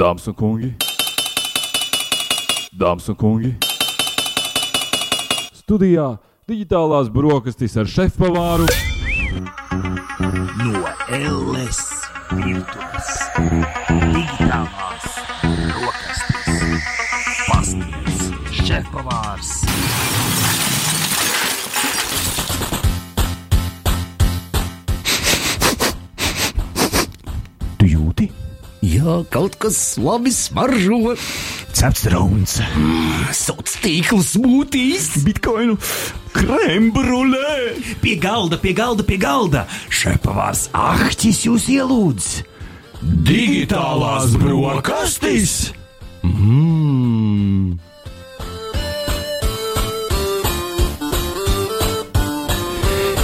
Dāmas un kungi, Dāmas un kungi, studijā digitālās brokastis ar šefpavāru no LS virtuves. Digitālās brokastis, pastīts, šefpavārs. Jā, kaut kas labi smaržo. Cepts rauns, Sauc tīklu smūtīs. bitkoinu, krembrulē. Pie galda, pie galda, pie galda. Šefpavārs Ahtis jūs ielūdz. Digitālās brokastis! Mmm.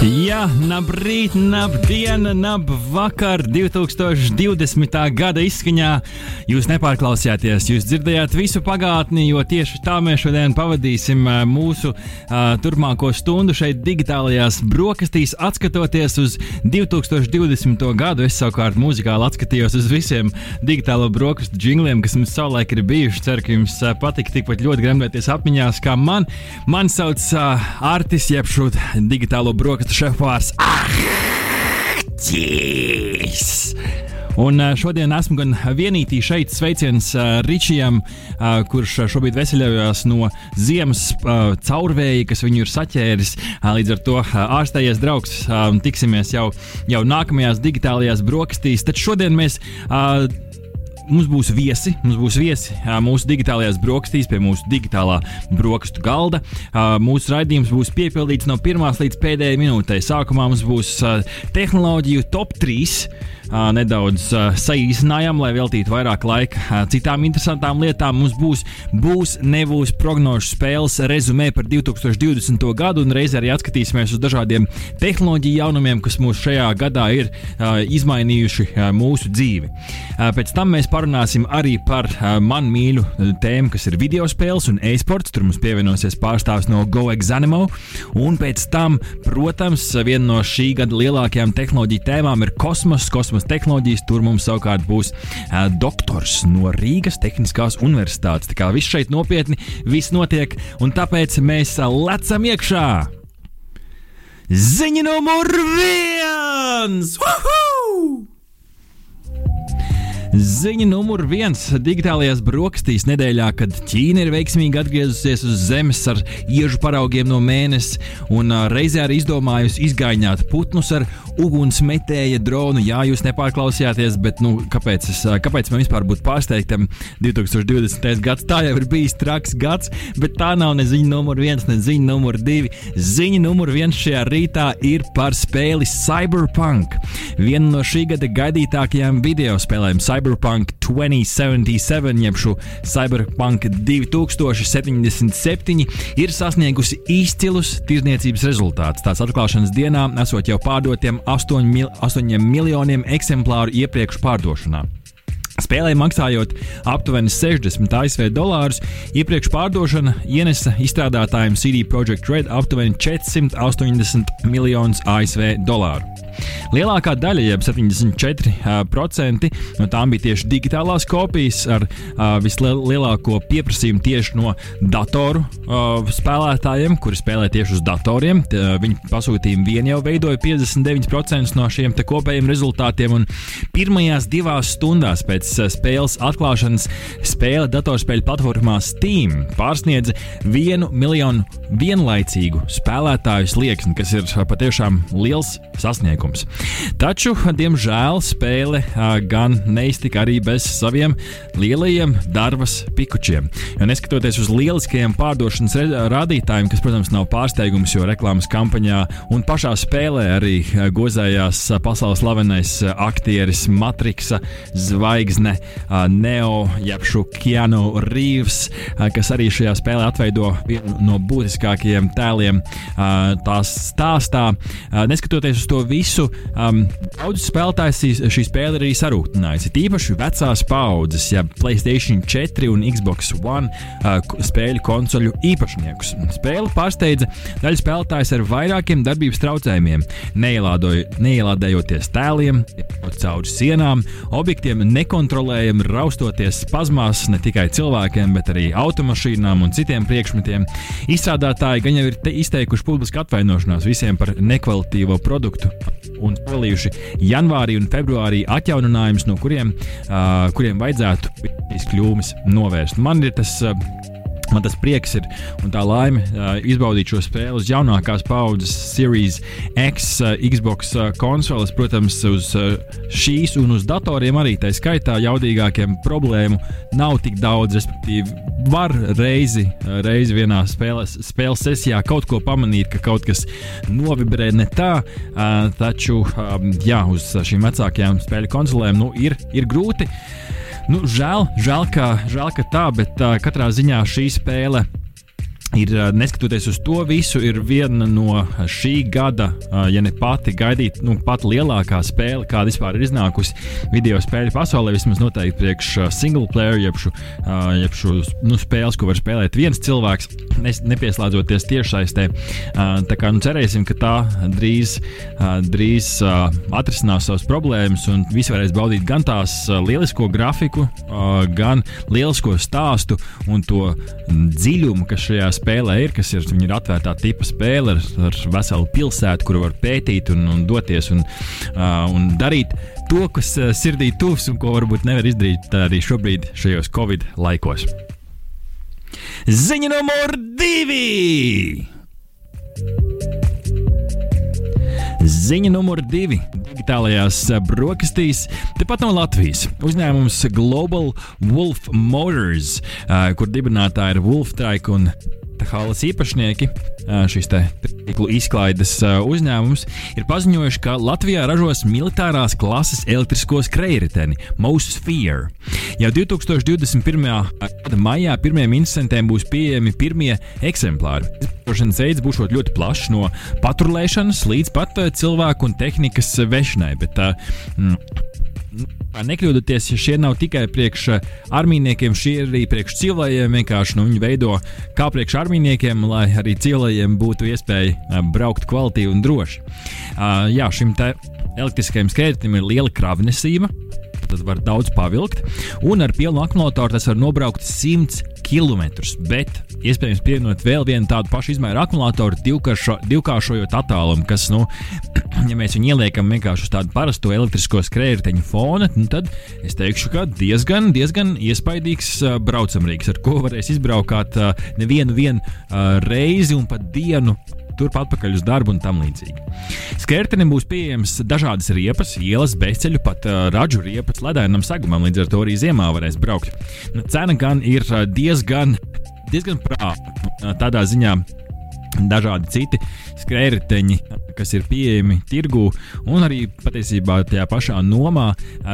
Jā, nabrīt, nabdiena, nabvakar 2020. gada izskaņā. Jūs nepārklausījāties, jūs dzirdējāt visu pagātni, jo tieši tā mēs šodien pavadīsim ā, mūsu uh, turpmāko stundu šeit, digitālajās brokastīs, atskatoties uz 2020. gadu. Es savukārt muzikāli atskatījos uz visiem digitālo brokastu jingliem, kas mums savulaik ir bijuši. Ceru, ka jums ā, patika tikpat ļoti gremdēties atmiņās kā man. Man sauc uh, Artis, jeb šo digitālo brokastu šefpārs. Ahtis! Un ā, šodien esmu gan vienītī šeit, sveiciens ā, Ričijam, ā, kurš šobrīd veseļojās no ziemas ā, caurvēja, kas viņu ir saķēris. Līdz ar to ārstējies draugs, tiksimies jau, jau nākamajās digitālajās brokastīs. Taču šodien mēs mums būs viesi. Mums būs viesi mūsu digitālajās brokastīs, pie mūsu digitālā brokastu galda. Mūsu raidījums būs piepildīts no pirmās līdz pēdējai minūtei. Sākumā mums būs tehnoloģiju top 3. Nedaudz saīsinājām, lai veltītu vairāk laika citām interesantām lietām. Mums būs, būs nebūs prognožu spēles rezumē par 2020. gadu, un reizē arī atskatīsimies uz dažādiem tehnoloģiju jaunumiem, kas mūs šajā gadā ir izmainījuši mūsu dzīvi. Pēc tam mēs parunāsim arī par man mīļu tēmu, kas ir video spēles un e-sports. Tur mums pievienosies pārstāvs no GoExanimo. Un pēc tam, protams, viena no šī gada lielākajām tehnoloģiju tēmām ir kosmos, kosmosa tehnoloģijas. Tur mums savukārt būs ā, doktors no Rīgas Tehniskās Universitātes. Tā kā viss šeit nopietni, viss notiek, un tāpēc mēs lecam iekšā! Ziņa numur viens! Woohoo! Ziņa numur viens - digitālajās brokastīs nedēļā, kad Ķīna ir veiksmīgi atgriezusies uz Zemes ar iežu paraugiem no mēnesis un reizē arī izdomājusi izgaiņot putnus ar ugunsmetēja dronu. Jā, jūs nepārklausījāties, bet nu, kāpēc, es, kāpēc man vispār būtu pārsteigtam? 2020. gads tā jau ir bijis traks gads, bet tā nav ne ziņa numur viens, ne ziņa numur divi. Ziņa numur viens šajā rītā ir par spēli Cyberpunk. Viena no šī gada gaidītākajām video spēlēm Cyberpunk 2077, jeb šo Cyberpunk 2077, ir sasniegusi izcilus tirdzniecības rezultātus. Tās atklāšanas dienā esot jau pārdotiem 8, mil 8 miljoniem eksemplāru iepriekš pārdošanā. Spēlē maksājot aptuveni 60 ASV dolārus, iepriekš pārdošana ienesa izstrādātājiem CD Projekt Red aptuveni 480 miljonus ASV dolāru. Lielākā daļa, jeb 74%, no tām bija tieši digitālās kopijas ar vislielāko pieprasījumu tieši no datoru spēlētājiem, kuri spēlē tieši uz datoriem. Viņu pasūtījumi vien jau veidoja 59% no šiem kopējiem rezultātiem, pirmajās divās stundās pēc spēles atklāšanas spēle datorspēļu platformā Steam pārsniedza vienu miljonu vienlaicīgu spēlētāju slieksni, kas ir patiešām liels sasniegums. Taču, diemžēl, spēle gan neiztika arī bez saviem lielajiem darbas pikučiem. Jo neskatoties uz lieliskajiem pārdošanas rādītājiem, kas, protams, nav pārsteigums, jo reklāmas kampaņā un pašā spēlē arī gozējās pasaules slavenais aktieris Matrixa zvaigzne Neo, šo Keanu Reeves, kas arī šajā spēlē atveido vienu no būtiskākajiem tēliem tās stāstā. Neskatoties uz to visu, visu, um, daudzus spēlētājus šī, šī spēle arī sarūktinājusi. Tīpaši vecās paudzes, ja Playstation 4 un Xbox One uh, spēļu konsoļu īpašniekus. Spēle pārsteidza daļu spēlētājus ar vairākiem darbības traucējumiem, neielādējoties tēliem, cauri sienām, objektiem nekontrolējami raustoties spazmās ne tikai cilvēkiem, bet arī automašīnām un citiem priekšmetiem. Izstrādātāji gan jau ir izteikuši publisku atvainošanos visiem par nekvalitīvo produktu un solījuši janvārī un februārī atjauninājumus, no kuriem, uh, kuriem vajadzētu šīs kļūmes novērst. Man ir tas. Uh, Man tas prieks ir un tā laime uh, izbaudīt šo spēli uz jaunākās paudzes Series X, uh, Xbox uh, konsoles, protams, uz uh, šīs un uz datoriem arī tā skaitā jaudīgākiem problēmu nav tik daudz. Respektīvi, var reizi, uh, reizi vienā spēles, spēles sesijā kaut ko pamanīt, ka kaut kas novibrē ne tā, uh, taču um, jā, uz šīm vecākajām spēļu konsolēm nu, ir, ir grūti. Nu, žēl, žēl, ka, žēl, ka tā, bet uh, katrā ziņā šī spēle ir, neskatoties uz to visu, ir viena no šī gada, ja ne pati gaidīt, nu, pat lielākā spēle, kāda vispār ir iznākusi video spēļu pasaulē. Vismaz noteikti priekš single player, jeb šo, jeb šo nu, spēles, ko var spēlēt viens cilvēks, nepieslēdzoties tiešsaistē. Tā kā nu, cerēsim, ka tā drīz, drīz atrisinās savas problēmas un visi varēs baudīt gan tās lielisko grafiku, gan lielisko stāstu un to dziļumu, kas šajā spēlē ir, kas ir, ir atvērtā tipa spēle ar, ar veselu pilsētu, kuru var pētīt un, un doties un, uh, un darīt to, kas uh, sirdī tuvs un ko varbūt nevar izdarīt arī šobrīd šajos Covid laikos. Ziņa numur divi! Ziņa numur divi digitālajās brokastīs, tepat no Latvijas. Uzņēmums Global Wolf Motors, kur dibinātāji ir Wolftrike un Halas īpašnieki, šis tīklu izklaides uzņēmums, ir paziņojuši, ka Latvijā ražos militārās klases elektrisko skrejriteni Mosphere. Jau 2021. gada maijā pirmiem interesantiem būs pieejami pirmie eksemplāri. Izmantošanas veids būs ļoti plašs, no paturlēšanas līdz pat cilvēku un tehnikas vešanai. Bet, mm, Nekļūdieties, ja šie nav tikai priekš eh, armijniekiem, šie ir arī priekš cilvēkiem. Vienkārši nu, viņi veido kā priekš armijniekiem, lai arī cilvēkiem būtu iespēja eh, braukt kvalitīvi un droši. Uh, jā, šim elektriskajam skrējējam ir liela kravnesība. Tas var daudz pavilkt, un ar pilnu akumulātoru tas var nobraukt 100 km. Bet iespējams pievienot vēl vienu tādu pašu izmēru akumulātoru, divkāršo, divkāršojot attālumu, kas, nu, ja mēs viņu ieliekam vienkārši uz tādu parasto elektrisko skrējēju fona, nu, tad es teikšu, ka diezgan, diezgan iespaidīgs uh, braucamrīks, ar ko varēs izbraukt uh, nevienu vien, uh, reizi un pat dienu turpat atpakaļ uz darbu un tam līdzīgi. Skrērtenim būs pieejams dažādas riepas, ielas, bezceļu, pat uh, radžu riepas ledainam segumam, līdz ar to arī ziemā varēs braukt. Nu, cena gan ir diezgan, diezgan prāta. Tādā ziņā dažādi citi skrējēji, kas ir pieejami tirgū, un arī patiesībā tajā pašā nomā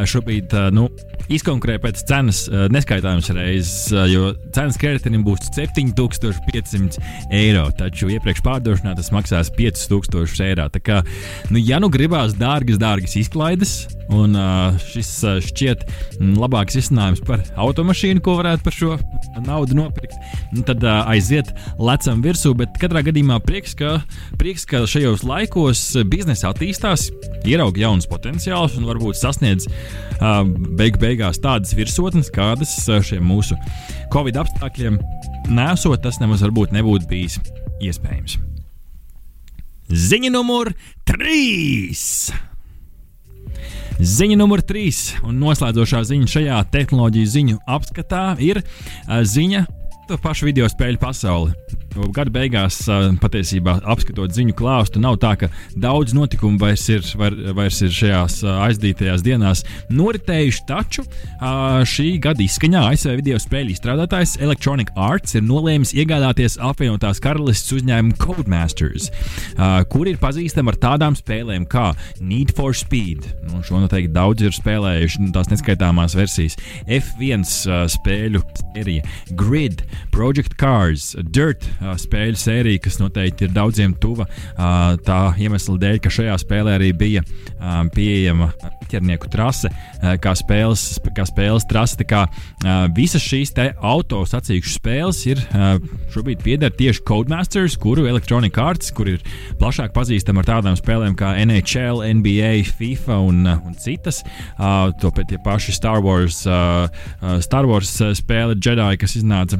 šobrīd nu, izkonkurē pēc cenas neskaitāmas reizes, jo cenas skrējējiem būs 7500 eiro, taču iepriekš pārdošanā tas maksās 5000 eiro. Tā kā, nu, ja nu gribās dārgas, dārgas izklaides, Un šis šķiet labāks risinājums par automašīnu, ko varētu par šo naudu nopirkt. Nu, tad aiziet, lecam virsū, bet katrā gadījumā prieks, ka, prieks, ka šajos laikos biznesa attīstās, ieraudzīja jaunus potenciālus un varbūt sasniedz beig beigās tādas virsotnes, kādas šiem mūsu Covid apstākļiem nesot, tas nemaz varbūt nebūtu bijis iespējams. Ziņa numur 3! Ziņa numur trīs un noslēdzošā ziņa šajā tehnoloģiju ziņu apskatā ir ziņa par pašu video spēļu pasauli. Gada beigās, patiesībā, apskatot ziņu klāstu, nav tā, ka daudz notikumu vairs ir, var, vairs ir šajās aizdītajās dienās noritējuši. Taču šī gada izskaņā ASV video spēļu izstrādātājs Electronic Arts ir nolēmis iegādāties apvienotās karalistes uzņēmumu Codemasters, kur ir pazīstama ar tādām spēlēm kā Need for Speed. Nu, šo noteikti daudz ir spēlējuši, nu, tās neskaitāmās versijas, F1 spēļu sērija, Grid, Project Cars, Dirt uh, spēļu sērija, kas noteikti ir daudziem tuva. Uh, tā iemesla dēļ, ka šajā spēlē arī bija uh, pieejama ķernieku trase, uh, kā spēles, kā spēles trase. Tā kā uh, visas šīs auto sacīkšu spēles ir uh, šobrīd pieder tieši Codemasters, kuru Electronic Arts, kur ir plašāk pazīstama ar tādām spēlēm kā NHL, NBA, FIFA un, un citas. Uh, to pēc tie paši Star Wars, uh, uh, Star Wars spēle Jedi, kas iznāca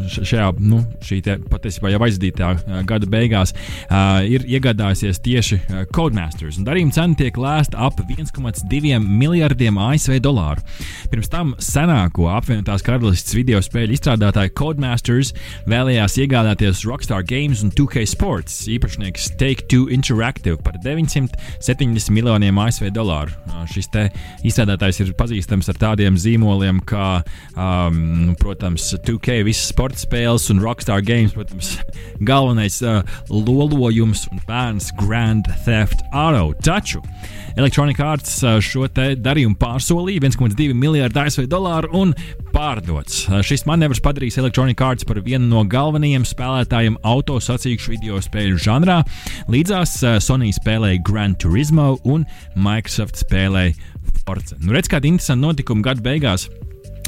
šajā, nu, te, patiesībā jau aizdītā gada beigās, uh, ir iegādājusies tieši Codemasters. Darījuma cena tiek lēsta ap 1,2 miljardiem ASV dolāru. Pirms tam senāko apvienotās karalistes video spēļu izstrādātāju Codemasters vēlējās iegādāties Rockstar Games un 2K Sports īpašnieks Take Two Interactive par 970 miljoniem ASV dolāru. Uh, šis izstrādātājs ir pazīstams ar tādiem zīmoliem kā, um, protams, 2K visas sports sporta spēles un Rockstar Games, protams, galvenais uh, lolojums un bērns Grand Theft Auto. Taču Electronic Arts uh, šo darījumu pārsolīja 1,2 miljardu ASV dolāru un pārdots. Uh, šis manevrs padarīs Electronic Arts par vienu no galvenajiem spēlētājiem auto sacīkšu video spēļu žanrā. Līdzās uh, Sony spēlēja Gran Turismo un Microsoft spēlēja Forza. Nu, redz, kāda interesanta notikuma gada beigās.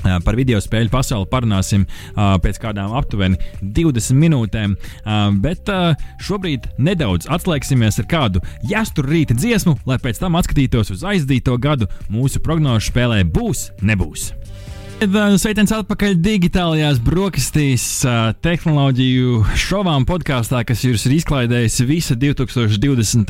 Par video spēļu pasauli parunāsim uh, pēc kādām aptuveni 20 minūtēm, uh, bet uh, šobrīd nedaudz atslēgsimies ar kādu jāstur rīta dziesmu, lai pēc tam atskatītos uz aizdīto gadu mūsu prognožu spēlē būs, nebūs. Sveiciens atpakaļ digitālajās brokastīs, tehnoloģiju šovām podkāstā, kas jūs ir izklaidējis visa 2020.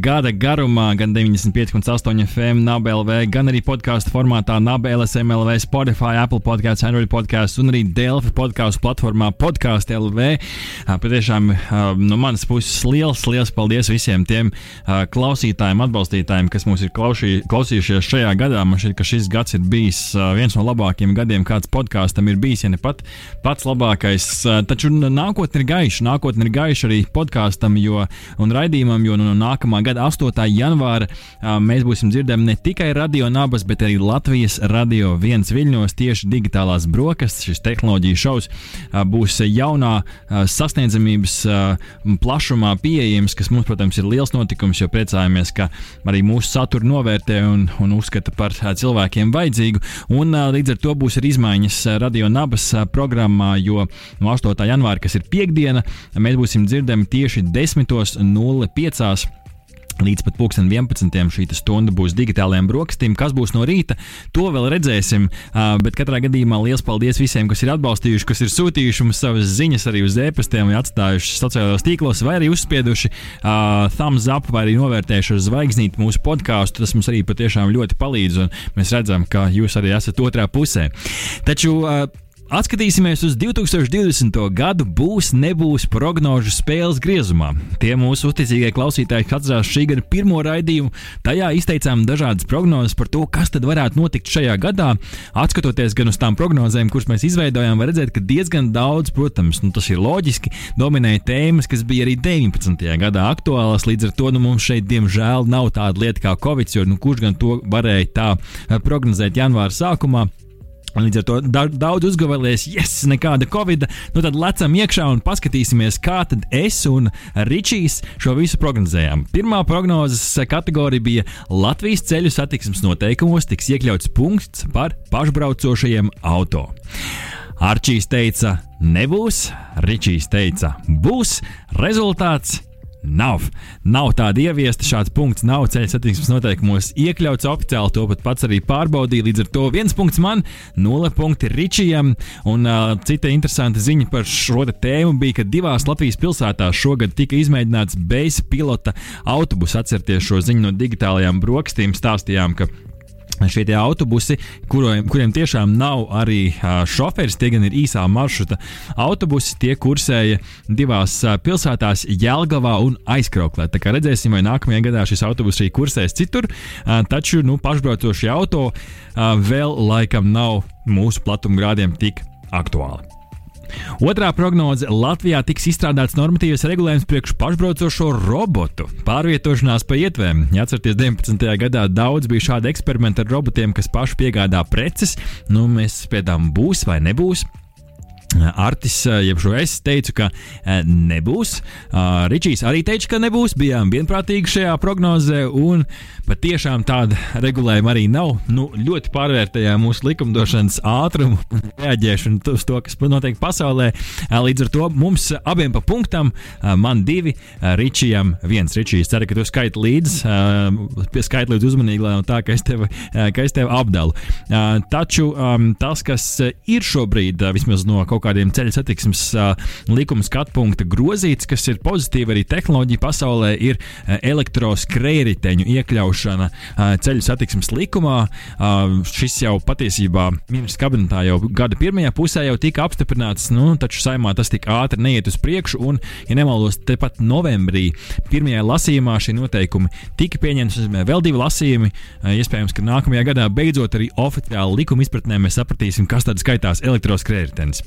gada garumā, gan 95,8 FM, NABLV, gan arī podkāstu formātā NABLS, MLV, Spotify, Apple podkāsts, Android podkāsts un arī Delfi podkāstu platformā Podkāstu LV. Patiešām no manas puses liels, liels paldies visiem tiem klausītājiem, atbalstītājiem, kas mūs ir klausījušies šajā gadā. Man šķiet, ka šis gads ir bijis viens no labākajiem gadiem, kāds podkāstam ir bijis, ja ne pat pats labākais. Taču nākotne ir gaiša, nākotne ir gaiša arī podkāstam un raidījumam, jo no nākamā gada 8. janvāra mēs būsim dzirdami ne tikai radio nabas, bet arī Latvijas radio viens viļņos tieši digitālās brokastis. Šis tehnoloģiju šovs būs jaunā sasniedzamības plašumā pieejams, kas mums, protams, ir liels notikums, jo priecājamies, ka arī mūsu saturu novērtē un, un uzskata par cilvēkiem vajadzīgu. Un, līdz ar to būs arī izmaiņas eh, Radio Nabas eh, programmā, jo no 8. janvāra, kas ir piekdiena, mēs būsim dzirdami tieši 10.05. Līdz pat 11. šī stunda būs digitālajiem brokastīm. Kas būs no rīta, to vēl redzēsim. Bet katrā gadījumā liels paldies visiem, kas ir atbalstījuši, kas ir sūtījuši mums savas ziņas arī uz e-pastiem, vai atstājuši sociālajos tīklos, vai arī uzspieduši uh, thumbs up, vai arī novērtējuši ar zvaigznīti mūsu podkāstu. Tas mums arī patiešām ļoti palīdz, un mēs redzam, ka jūs arī esat otrā pusē. Taču uh, Atskatīsimies uz 2020. gadu, būs, nebūs prognožu spēles griezumā. Tie mūsu uzticīgie klausītāji, atcerās šī gada pirmo raidījumu, tajā izteicām dažādas prognozes par to, kas tad varētu notikt šajā gadā. Atskatoties gan uz tām prognozēm, kuras mēs izveidojām, var redzēt, ka diezgan daudz, protams, nu, tas ir loģiski, dominēja tēmas, kas bija arī 19. gadā aktuālas. Līdz ar to nu, mums šeit, diemžēl, nav tāda lieta kā Covid, jo nu, kurš gan to varēja tā prognozēt janvāra sākumā. Līdz ar to daudz uzgavēlēs, yes, nekāda covid. Nu tad lecam iekšā un paskatīsimies, kā tad es un Ričijs šo visu prognozējām. Pirmā prognozes kategorija bija Latvijas ceļu satiksmes noteikumos tiks iekļauts punkts par pašbraucošajiem auto. Arčijs teica, nebūs, Ričijs teica, būs, rezultāts Nav. Nav tāda ieviesta, šāds punkts nav ceļu satiksmes noteikumos iekļauts oficiāli. To pat pats arī pārbaudīja. Līdz ar to viens punkts man, nulle punkti Ričijam. Un uh, cita interesanta ziņa par šo tēmu bija, ka divās Latvijas pilsētās šogad tika izmēģināts bezpilota pilota autobusu. Atcerieties šo ziņu no digitālajām brokastīm, stāstījām, ka Šie autobusi, kuriem, kuriem tiešām nav arī šoferis, tie gan ir īsā maršruta autobusi, tie kursēja divās pilsētās, Jēlgavā un Aizkrauklē. Tā kā redzēsim, vai nākamajā gadā šis autobus arī kursēs citur, taču nu, pašbraucošie auto vēl laikam nav mūsu platumgrādiem tik aktuāli. Otrā prognoze - Latvijā tiks izstrādāts normatīvs regulējums priekš pašbraucošo robotu pārvietošanās pa ietvēm. Atcerieties, 19. gadā daudz bija šādi eksperimenti ar robotiem, kas paši piegādā preces. Nu, mēs spēdām, būs vai nebūs. Artis, jeb šo es teicu, ka nebūs. Ričijs arī teica, ka nebūs. Bijām vienprātīgi šajā prognozē, un patiešām tāda regulējuma arī nav. Nu, ļoti pārvērtējām mūsu likumdošanas ātrumu, reaģēšanu uz to, kas notiek pasaulē. Līdz ar to mums abiem pa punktam, man divi, Ričijam viens. Ričijs, ceru, ka tu skaiti līdzi, skaiti līdzi uzmanīgi, lai nav tā, ka es tevi, ka es tevi apdalu. Taču tas, kas ir šobrīd, vismaz no kaut kādiem ceļu satiksmes likuma skatu punkta grozīts, kas ir pozitīvi arī tehnoloģija pasaulē, ir elektroskrējriteņu iekļaušana ceļu satiksmes likumā. Šis jau patiesībā ministrs kabinetā jau gada pirmajā pusē jau tika apstiprināts, nu, taču saimā tas tik ātri neiet uz priekšu, un, ja nemaldos, tepat novembrī pirmajā lasījumā šie noteikumi tika pieņemti, vēl divi lasījumi. Iespējams, ka nākamajā gadā beidzot arī oficiāli likuma izpratnē mēs sapratīsim, kas tad skaitās elektroskrējritenis.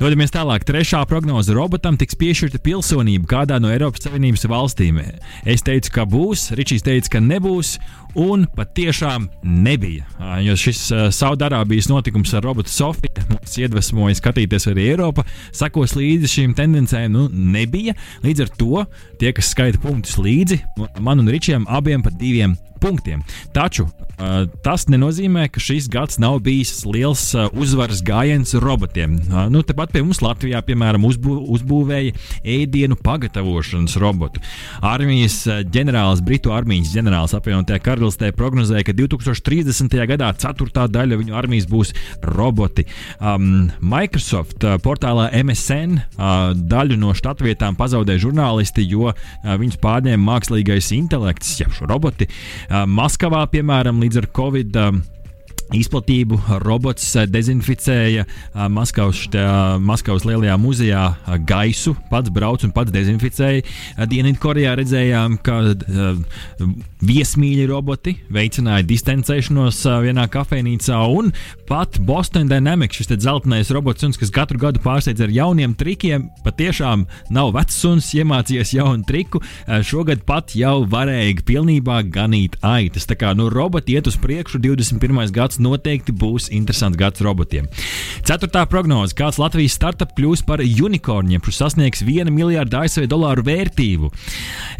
Dodamies tālāk. Trešā prognoze robotam tiks piešķirta pilsonība kādā no Eiropas Savienības valstīm. Es teicu, ka būs, Ričijs teica, ka nebūs, un patiešām nebija. Jo šis Saudārābijas notikums ar robotu Sofiju mums iedvesmoja skatīties arī Eiropa, sakos līdzi šīm tendencēm, nu nebija. Līdz ar to tie, kas skaita punktus līdzi, man un Ričiem abiem pa diviem punktiem. Taču uh, tas nenozīmē, ka šis gads nav bijis liels uh, uzvaras gājiens robotiem. Uh, nu, Tepat pie mums Latvijā, piemēram, uzbū, uzbūvēja ēdienu pagatavošanas robotu. Armijas ģenerālis, Britu armijas ģenerālis apvienotajā karalistē prognozēja, ka 2030. gadā ceturtā daļa viņu armijas būs roboti. Um, Microsoft uh, portālā MSN uh, daļu no štatvietām pazaudēja žurnālisti, jo uh, viņus pārņēma mākslīgais intelekts, jeb šo roboti. Maskavā, piemēram, līdz ar Covid izplatību. Robots dezinficēja Maskavas, Maskavas lielajā muzejā gaisu, pats brauc un pats dezinficēja. Dienvidkorejā redzējām, ka viesmīļi roboti veicināja distancēšanos vienā kafejnīcā, un pat Boston Dynamics, šis zeltainais robots, suns, kas katru gadu pārsteidz ar jauniem trikiem, patiešām nav vecs suns, iemācījies jaunu triku. Šogad pat jau varēja pilnībā ganīt aitas. Tā kā nu, roboti iet uz priekšu, 21. gads noteikti būs interesants gads robotiem. Ceturtā prognoze: kāds Latvijas startup kļūs par unikorniem, kurš sasniegs 1 miljārdu ASV dolāru vērtību.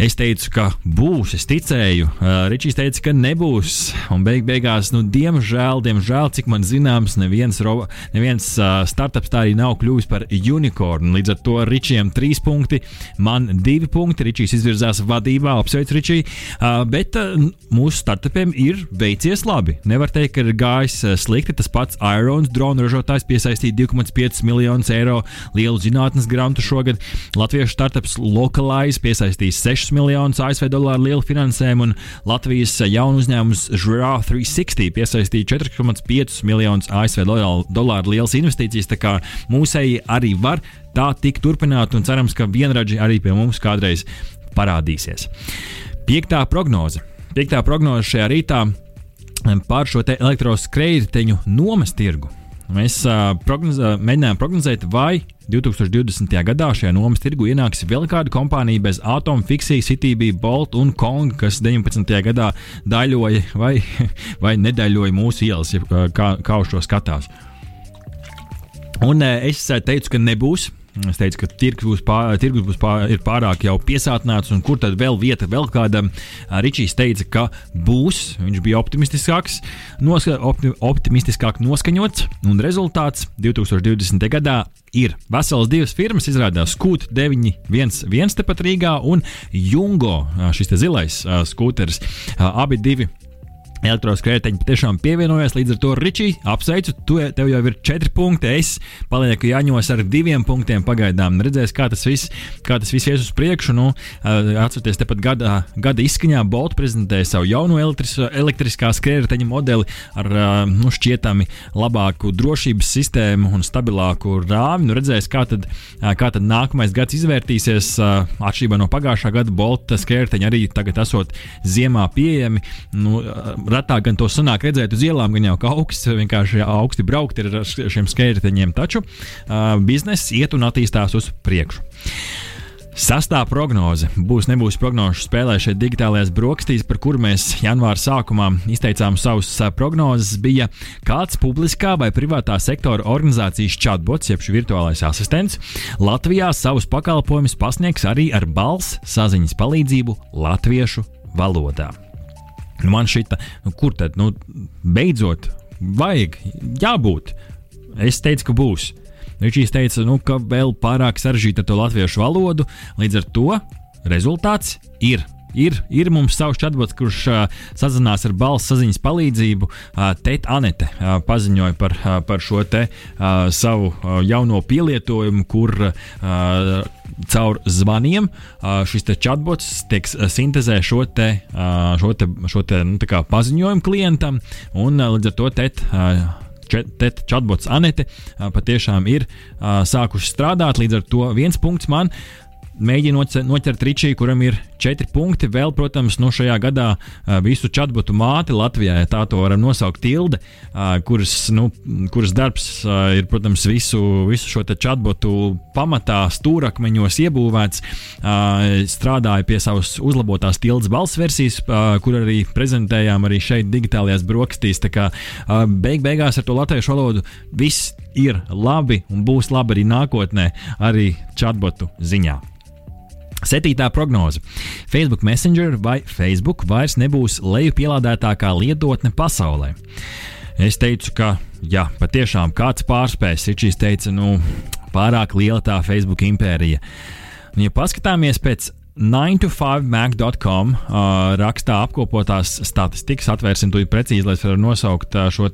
Es teicu, ka būs, es ticēju. Uh, Ričijs teica, ka nebūs. Un beig beigās, nu, diemžēl, diemžēl, cik man zināms, neviens, robo, neviens uh, startups tā arī nav kļuvis par unikornu. Līdz ar to Ričijam trīs punkti, man divi punkti. Ričijs izvirzās vadībā, apsveicu Ričiju. Uh, bet uh, mūsu startupiem ir veicies labi. Nevar teikt, ka ir gājis uh, slikti. Tas pats Irons drona ražotājs piesaistīja 2,5 miljonus eiro lielu zinātnes grantu šogad. Latviešu startups Localize piesaistīs 6 miljonus ASV dolāru lielu finansējumu, un Latvijas jaunu uzņēmums Žurā 360 piesaistīja 4,5 miljonus ASV dolāru lielas investīcijas. Tā kā mūsēji arī var tā tikt turpināt, un cerams, ka vienradži arī pie mums kādreiz parādīsies. Piektā prognoze. Piektā prognoze šajā rītā par šo elektroskrējēju nomas tirgu. Mēs uh, prognozē, mēģinājām prognozēt, vai 2020. gadā šajā nomas tirgu ienāks vēl kāda kompānija bez Atom, Fixija, CTB, Bolt un Kong, kas 19. gadā daļoja vai, vai nedaļoja mūsu ielas, kā, kā uz šo skatās. Un uh, es teicu, ka nebūs. Es teicu, ka tirgus būs, pār, tirgus būs pār, pārāk jau piesātināts, un kur tad vēl vieta vēl kādam. Ričijs teica, ka būs. Viņš bija optimistiskāks, noska, opti, optimistiskāk noskaņots, un rezultāts 2020. gadā ir veselas divas firmas. Izrādās Scoot 911 tepat Rīgā un Jungo, šis zilais skūteris. Abi divi Elektroskrējēji patiešām pievienojās, līdz ar to Ričī, apsveicu, tu, tev jau ir četri punkti. Es palieku Jāņos ar diviem punktiem pagaidām. Redzēs, kā tas viss, kā tas viss ies uz priekšu. Nu, atcerieties, tepat gada, gada izskaņā Bolt prezentēja savu jauno elektris, elektriskā skrējēju modeli ar nu, šķietami labāku drošības sistēmu un stabilāku rāmi. Nu, redzēs, kā tad, kā tad nākamais gads izvērtīsies. Atšķirībā no pagājušā gada Bolt skrējēji arī tagad esot ziemā pieejami. Nu, retāk gan to sanāk redzēt uz ielām, gan jau kā augsts, vienkārši augsti braukt ar šiem skrējējiņiem. Taču uh, bizness iet un attīstās uz priekšu. Sastā prognoze būs, nebūs prognožu spēlē šeit digitālajās brokastīs, par kuru mēs janvāra sākumā izteicām savus prognozes, bija kāds publiskā vai privātā sektora organizācijas chatbots, jeb virtuālais asistents, Latvijā savus pakalpojumus pasniegs arī ar balss saziņas palīdzību latviešu valodā. Nu, man šita, nu, kur tad, nu, beidzot, vajag, jābūt. Es teicu, ka būs. Ričijs teica, nu, ka vēl pārāk sarežģīta ar to latviešu valodu, līdz ar to rezultāts ir. Ir, ir mums savs chatbots, kurš uh, sazinās ar balss saziņas palīdzību. Uh, Tēta Anete uh, paziņoja par, uh, par šo te uh, savu uh, jauno pielietojumu, kur uh, caur zvaniem uh, šis chatbots tiek sintēzē šo te, uh, šo te, šo te nu, paziņojumu klientam, un uh, līdz ar to tēta. Uh, chatbots Anete patiešām ir sākuši strādāt. Līdz ar to viens punkts man mēģinot noķert Ričiju, kuram ir četri punkti. Vēl, protams, no šajā gadā visu chatbotu māti Latvijā, ja tā to varam nosaukt, Tilde, kuras, nu, kuras darbs ir, protams, visu, visu šo chatbotu pamatā, stūrakmeņos iebūvēts. Strādāja pie savas uzlabotās tildes balss versijas, kur arī prezentējām arī šeit, digitālajās brokastīs. Tā kā beig beigās ar to latviešu valodu viss ir labi un būs labi arī nākotnē, arī chatbotu ziņā. Septītā prognoze. Facebook Messenger vai Facebook vairs nebūs lejupielādētākā lietotne pasaulē. Es teicu, ka, ja patiešām kāds pārspēs, Ričijs teica, nu, pārāk liela tā Facebook impērija. Un, ja paskatāmies pēc 9to5mac.com uh, rakstā apkopotās statistikas. Atvērsim to precīzi, lai varu nosaukt uh, šo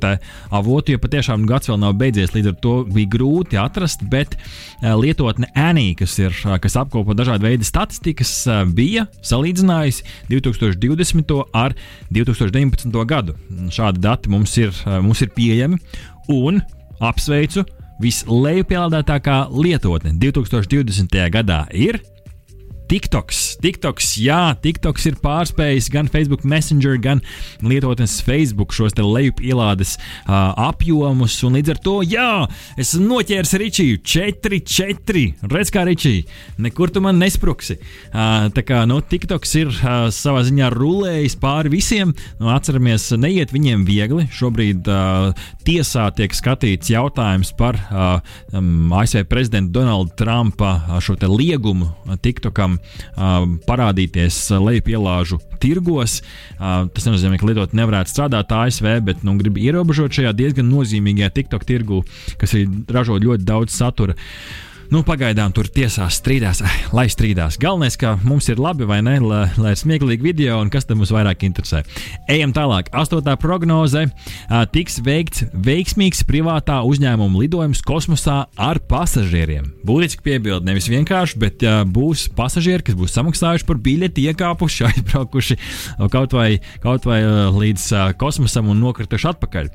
avotu, jo patiešām gads vēl nav beidzies, līdz ar to bija grūti atrast, bet uh, lietotne Annie, kas, ir, uh, kas apkopo dažādu veidu statistikas, uh, bija salīdzinājusi 2020. ar 2019. gadu. Šādi dati mums ir, uh, mums ir pieejami un apsveicu! Vislejupēlādētākā lietotne 2020. gadā ir TikToks. TikToks, jā, TikToks ir pārspējis gan Facebook Messenger, gan lietotnes Facebook šos te lejupielādes uh, apjomus. Un līdz ar to, jā, es noķēru Ričiju 4, 4. Redz, kā Ričija, nekur tu man nespruksi. Uh, tā kā no nu, TikToks ir uh, savā ziņā rulējis pāri visiem. Nu, atceramies, neiet viņiem viegli. Šobrīd uh, tiesā tiek skatīts jautājums par uh, um, ASV prezidenta Donalda Trumpa uh, šo liegumu TikTokam uh, parādīties lejupielāžu tirgos. Uh, tas nenozīmē, ka lietot nevarētu strādāt ASV, bet nu, grib ierobežot šajā diezgan nozīmīgajā TikTok tirgu, kas arī ražo ļoti daudz satura. Uh, Nu, pagaidām tur tiesās strīdās, lai strīdās. Galvenais, ka mums ir labi vai ne, lai, lai ir smieklīgi video un kas tam mums vairāk interesē. Ejam tālāk. Astotā prognoze tiks veikts veiksmīgs privātā uzņēmuma lidojums kosmosā ar pasažieriem. Būtiski piebildi, nevis vienkārši, bet uh, būs pasažieri, kas būs samaksājuši par biļeti, iekāpuši, aizbraukuši kaut vai, kaut vai uh, līdz uh, kosmosam un nokrituši atpakaļ.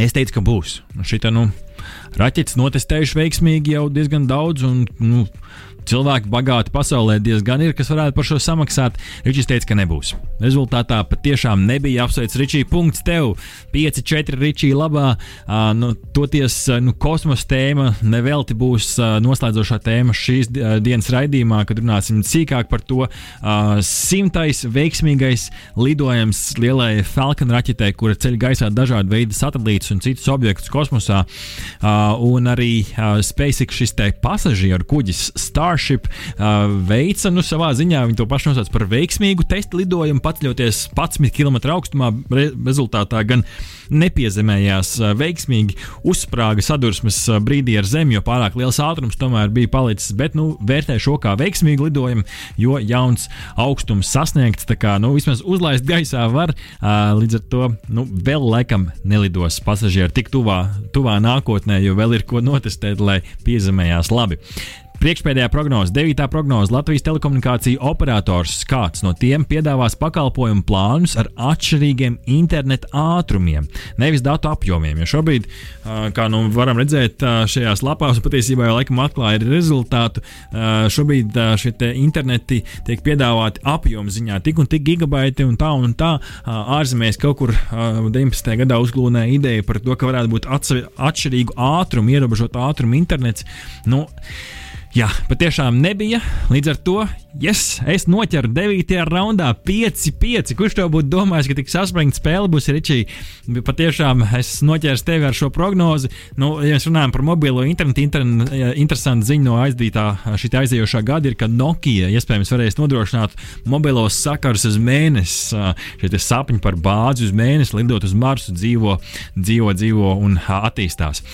Es teicu, ka būs. Šita, nu, raķetes notestējuši veiksmīgi jau diezgan daudz, un nu, cilvēki bagāti pasaulē diezgan ir, kas varētu par šo samaksāt. Ričijs teica, ka nebūs. Rezultātā patiešām nebija apsveicis Ričija. Punkts tev. 5-4 Ričija labā. Uh, nu, toties nu, kosmosa tēma nevelti būs uh, noslēdzošā tēma šīs uh, dienas raidījumā, kad runāsim sīkāk par to. Uh, simtais veiksmīgais lidojums lielai Falcon raķetei, kura ceļ gaisā dažādu veidu satelītus un citus objektus kosmosā. Uh, un arī uh, SpaceX šis te pasažieru kuģis Star Starship uh, veica nu, savā ziņā, viņi to pašu nosauc par veiksmīgu testu lidojumu, paceļoties 11 km augstumā. Re rezultātā gan nepiezemējās uh, veiksmīgi, uzsprāga sadursmes uh, brīdī ar zemi, jo pārāk liels ātrums tomēr bija palicis. Bet nu, vērtē šo kā veiksmīgu lidojumu, jo jauns augstums sasniegts. Tā kā nu, vismaz uzlaist gaisā var, uh, līdz ar to nu, vēl laikam nelidos pasažieri tik tuvā, tuvā nākotnē, jo vēl ir ko notestēt, lai piezemējās labi. Priekšpēdējā prognoze, 9. prognoze Latvijas telekomunikāciju operators kāds no tiem piedāvās pakalpojumu plānus ar atšķirīgiem interneta ātrumiem, nevis datu apjomiem. Jo šobrīd, kā nu varam redzēt, šajās lapās patiesībā jau laikam atklāja rezultātu. Šobrīd šie interneti tiek piedāvāti apjomu ziņā tik un tik gigabaiti un tā un tā. Ārzemēs kaut kur 19. gadā uzglūnēja ideja par to, ka varētu būt atšķirīgu ātrumu, ierobežotu ātrumu internets. Nu, Jā, patiešām nebija. Līdz ar to yes, es noķeru 9. raundā 5-5. Kurš to būtu domājis, ka tik saspringta spēle būs Ričija? Patiešām es noķēru tevi ar šo prognozi. Nu, ja mēs runājam par mobilo internetu, interne, interesanti ziņa no aizdītā šī aizējošā gada ir, ka Nokia iespējams varēs nodrošināt mobilos sakarus uz mēnesi. Šie sapņi par bāzi uz mēnesi, lidot uz Marsu, dzīvo, dzīvo, dzīvo un attīstās.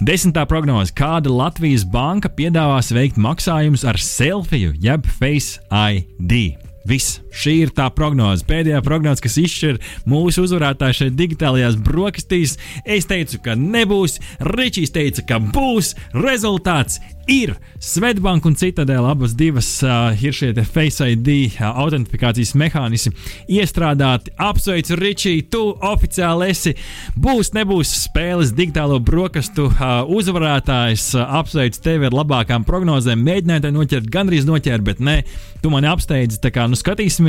Desmitā prognoze, kāda Latvijas banka piedāvās veikt maksājumus ar selfiju jeb Face ID. Viss. Šī ir tā prognoze. Pēdējā prognoze, kas izšķir mūsu uzvarētāju šeit digitālajās brokastīs. Es teicu, ka nebūs. Ričijs teica, ka būs. Rezultāts ir Svetbank un Citadela abas divas uh, ir šie Face ID uh, autentifikācijas mehānismi iestrādāti. Apsveicu Ričiju, tu oficiāli esi. Būs, nebūs spēles digitālo brokastu uh, uzvarētājs. Uh, apsveicu tevi ar labākām prognozēm. Mēģināju te noķert, gandrīz noķert, bet nē, tu mani apsteidzi. Tā kā nu skatīsimies,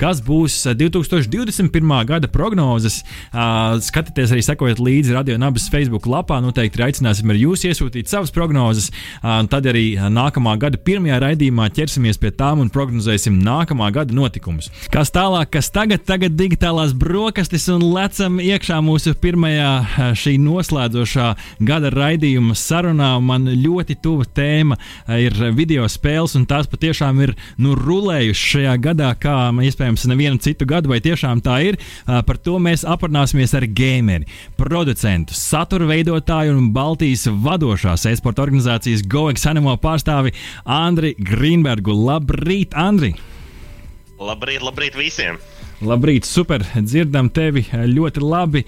kas būs 2021. gada prognozes. Uh, skatieties arī sekojot līdzi radio nabas Facebook lapā. Noteikti aicināsim arī jūs iesūtīt savas prognozes. Uh, Tad arī nākamā gada pirmajā raidījumā ķersimies pie tām un prognozēsim nākamā gada notikumus. Kas tālāk, kas tagad, tagad digitālās brokastis un lecam iekšā mūsu pirmajā šī noslēdzošā gada raidījuma sarunā. Man ļoti tuva tēma ir video spēles, un tās patiešām ir nu, rulējušas šajā gadā, kā iespējams nevienu citu gadu, vai tiešām tā ir. Par to mēs aprunāsimies ar gameri, producentu, satura veidotāju un Baltijas vadošās e-sporta organizācijas Go Goegs animo pārstāvi Andri Grīnbergu. Labrīt, Andri! Labrīt, labrīt visiem! Labrīt, super! Dzirdam tevi ļoti labi.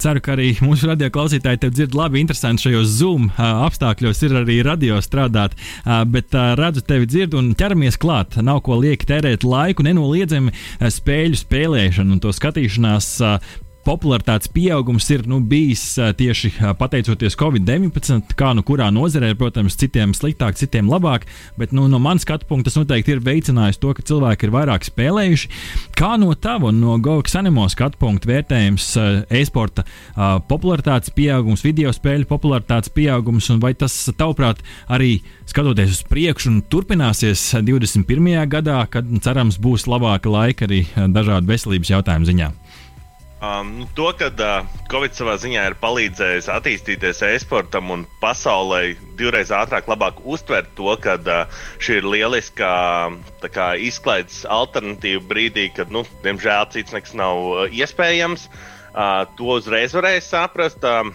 Ceru, ka arī mūsu radio klausītāji tevi dzird labi. Interesanti šajos Zoom apstākļos ir arī radio strādāt, bet redzu tevi dzird un ķeramies klāt. Nav ko lieki tērēt laiku, nenoliedzami spēļu spēlēšanu un to skatīšanās. Popularitātes pieaugums ir nu, bijis tieši pateicoties Covid-19, kā nu kurā nozarē, protams, citiem sliktāk, citiem labāk, bet nu, no manas skatu punkta tas noteikti ir veicinājis to, ka cilvēki ir vairāk spēlējuši. Kā no tava un no Gogas animo skatu punkta vērtējums e-sporta popularitātes pieaugums, video spēļu popularitātes pieaugums, un vai tas, tavuprāt, arī skatoties uz priekšu un turpināsies 21. gadā, kad cerams būs labāka laika arī dažādu veselības jautājumu ziņā? Um, nu, to, ka uh, Covid savā ziņā ir palīdzējis attīstīties e-sportam un pasaulē divreiz ātrāk, labāk uztvert to, ka uh, šī ir lieliska kā, izklaides alternatīva brīdī, kad, nu, diemžēl, cits nekas nav uh, iespējams. Uh, to uzreiz varēja saprast. Uh,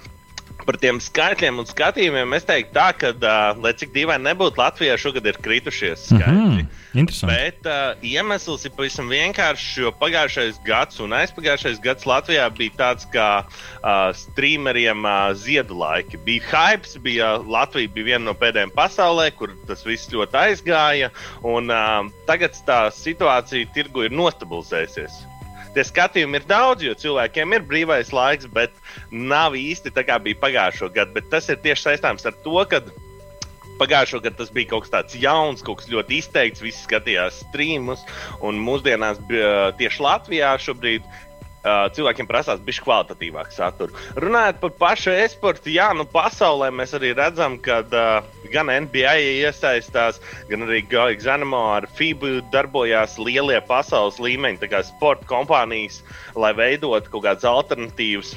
par tiem skaitļiem un skatījumiem es teiktu, tā, ka, uh, lai cik dīvaini nebūtu, Latvijā šogad ir kritušies skaitļi. Mm -hmm. Bet uh, iemesls ir pavisam vienkāršs, jo pagājušais gads un aizpagājušais gads Latvijā bija tāds kā uh, streameriem uh, ziedu laiki. Bija hype, bija Latvija bija viena no pēdējām pasaulē, kur tas viss ļoti aizgāja. Un, uh, tagad tā situācija tirgu ir nostabilizējusies tie skatījumi ir daudz, jo cilvēkiem ir brīvais laiks, bet nav īsti tā kā bija pagājušo gadu. Bet tas ir tieši saistāms ar to, ka pagājušo gadu tas bija kaut kas tāds jauns, kaut kas ļoti izteikts. Visi skatījās streamus, un mūsdienās tieši Latvijā šobrīd Uh, cilvēkiem prasās bišķi kvalitatīvāku saturu. Runājot par pašu e-sportu, jā, nu pasaulē mēs arī redzam, ka uh, gan NBA iesaistās, gan arī Gaujas ar FIBU darbojās lielie pasaules līmeņa sporta kompānijas, lai veidotu kaut kādas alternatīvas.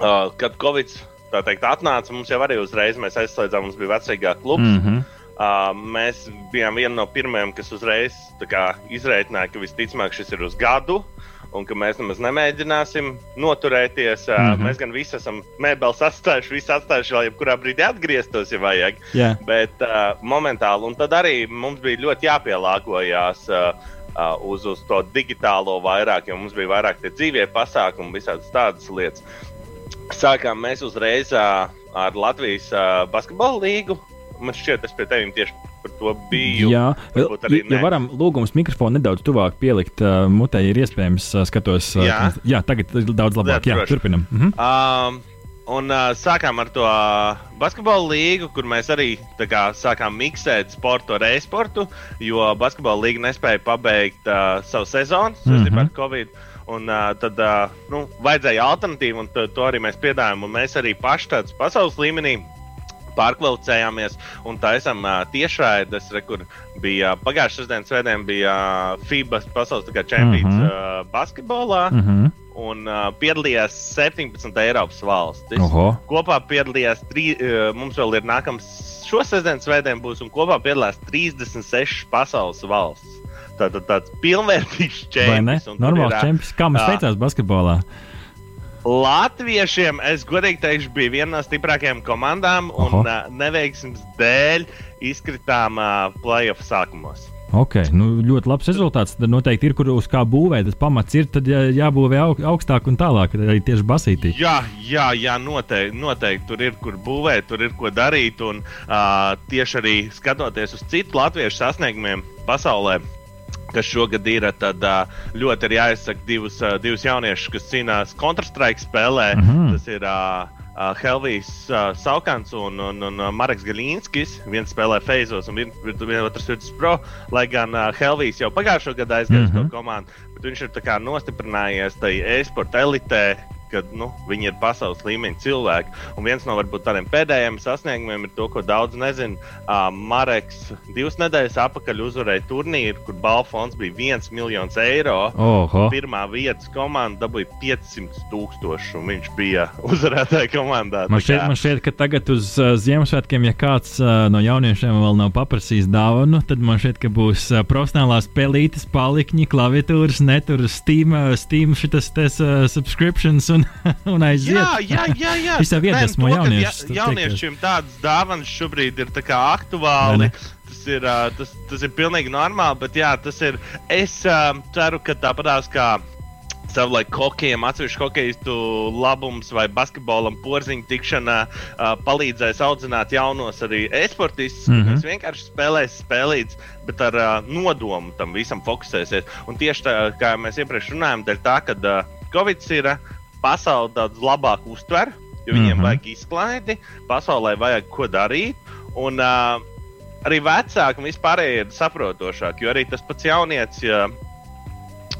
Uh, kad Covid teikt, atnāca, mums jau arī uzreiz mēs aizslēdzām, mums bija vecākā kluba. Mm -hmm. Uh, mēs bijām viena no pirmajām, kas uzreiz kā, izreikināja, ka visticamāk šis ir uz gadu. Uh, un ka mēs nemaz nemēģināsim noturēties. Mm -hmm. Mēs gan visi esam mēbeles atstājuši, visi atstājuši vēl jebkurā brīdī atgrieztos, ja vajag. Yeah. Bet uh, momentāli, un tad arī mums bija ļoti jāpielāgojas. Uh, Uh, uz, uz to digitālo vairāk, jo mums bija vairāk tie dzīvie pasākumi, visādas tādas lietas. Sākām mēs uzreiz uh, ar Latvijas uh, basketbalu līgu. Man šķiet, tas pie tevis tieši par to biju. Jā, ja, ja varam lūgums mikrofonu nedaudz tuvāk pielikt uh, mutē, ir iespējams, uh, skatos. Uh, jā. jā, tagad ir daudz labāk. Jā, jā turpinam. Mhm. Um, Un uh, sākām ar to uh, basketbalu līgu, kur mēs arī kā, sākām miksēt sportu ar e-sportu, jo basketbalu līga nespēja pabeigt uh, savu sezonu saistībā mm -hmm. ar Covid. Un, uh, tad uh, nu, vajadzēja alternatīvu, un to arī mēs piedāvājam. Mēs arī paši tādā pasaules līmenī pārkvalificējāmies un taisām uh, tiešraides, re, kur bija uh, pagājušā sestdienas svētdien bija uh, FIBA pasaules čempions uh -huh. uh, basketbolā. Mm -hmm. Un uh, piedalījās 17 Eiropas valstis. Oho. Kopā piedalījās, trī, uh, mums vēl ir nākamais šo sestdienas svētdien būs, un kopā piedalās 36 pasaules valstis. Tātad tāds pilnvērtīgs čempions. Normāls čempions. Kā mums teicās basketbolā? Latviešiem, es godīgi teikšu, bija viena no stiprākajām komandām, un Oho. uh, neveiksmes dēļ izkritām uh, playoff sākumos. Ok, nu, ļoti labs rezultāts. Tad noteikti ir, kur uz kā būvēt. Tas pamats ir, tad jā, jābūvē aug, augstāk un tālāk, arī tieši basītī. Jā, jā, jā noteikti, noteikti tur ir kur būvēt, tur ir ko darīt. Un uh, tieši arī skatoties uz citu latviešu sasniegumiem pasaulē. Kas šogad ir, tad ļoti ir jāizsaka divus, divus jauniešus, kas cīnās Counter-Strike spēlē. Mhm. Tas ir uh, Helvijas uh, Saukants un, un, un Marks Galīnskis. Viens spēlē Feizos, un viens vien, otrs ir Pro. Lai gan uh, Helvijas jau pagājušo gadu aizgāja uz Mhm. to komandu, bet viņš ir nostiprinājies tajā e-sporta elitē. Kad nu, viņi ir pasaules līmeņa cilvēki. Un viens no varbūt tādiem pēdējiem sasniegumiem ir to, ko daudz nezina. Uh, Mareks divas nedēļas atpakaļ uzvarēja turnīru, kur balvu fonds bija 1 miljons eiro. Oho. Pirmā vietas komanda dabūja 500 tūkstoši, un viņš bija uzvarētāja komandā. Man šķiet, man šķiet, ka tagad uz uh, Ziemassvētkiem, ja kāds uh, no jauniešiem vēl nav paprasījis dāvanu, tad man šķiet, ka būs uh, profesionālās pelītes, palikņi, klaviatūras, netur Steam, uh, Steam šitas tes, uh, subscriptions un, un aiziet. Jā, jā, jā. jā. Es jau iedvesmu ka jauniešus, ja- Jauniešiem tādas dāvanas šobrīd ir aktuāli. Tas ir, tas, tas ir pilnīgi normāli, bet jā, tas ir. Es ceru, ka tāpatās kā savulaik hokejem, atsevišķu hokeistu labums vai basketbolam porziņu tikšana uh, palīdzēs audzināt jaunos arī e-sportistus. Mm. -hmm. Viņš vienkārši spēlēs spēlītas, bet ar uh, nodomu tam visam fokusēsies. Un tieši tā, kā mēs iepriekš runājām, dēļ tā, ka uh, Covid ir uh, pasauli daudz labāk uztver, jo viņiem mm -hmm. vajag izklaidi, pasaulē vajag ko darīt. Un, uh, arī vecāki un vispārējie ir saprotošāki, jo arī tas pats jaunietis. Ja,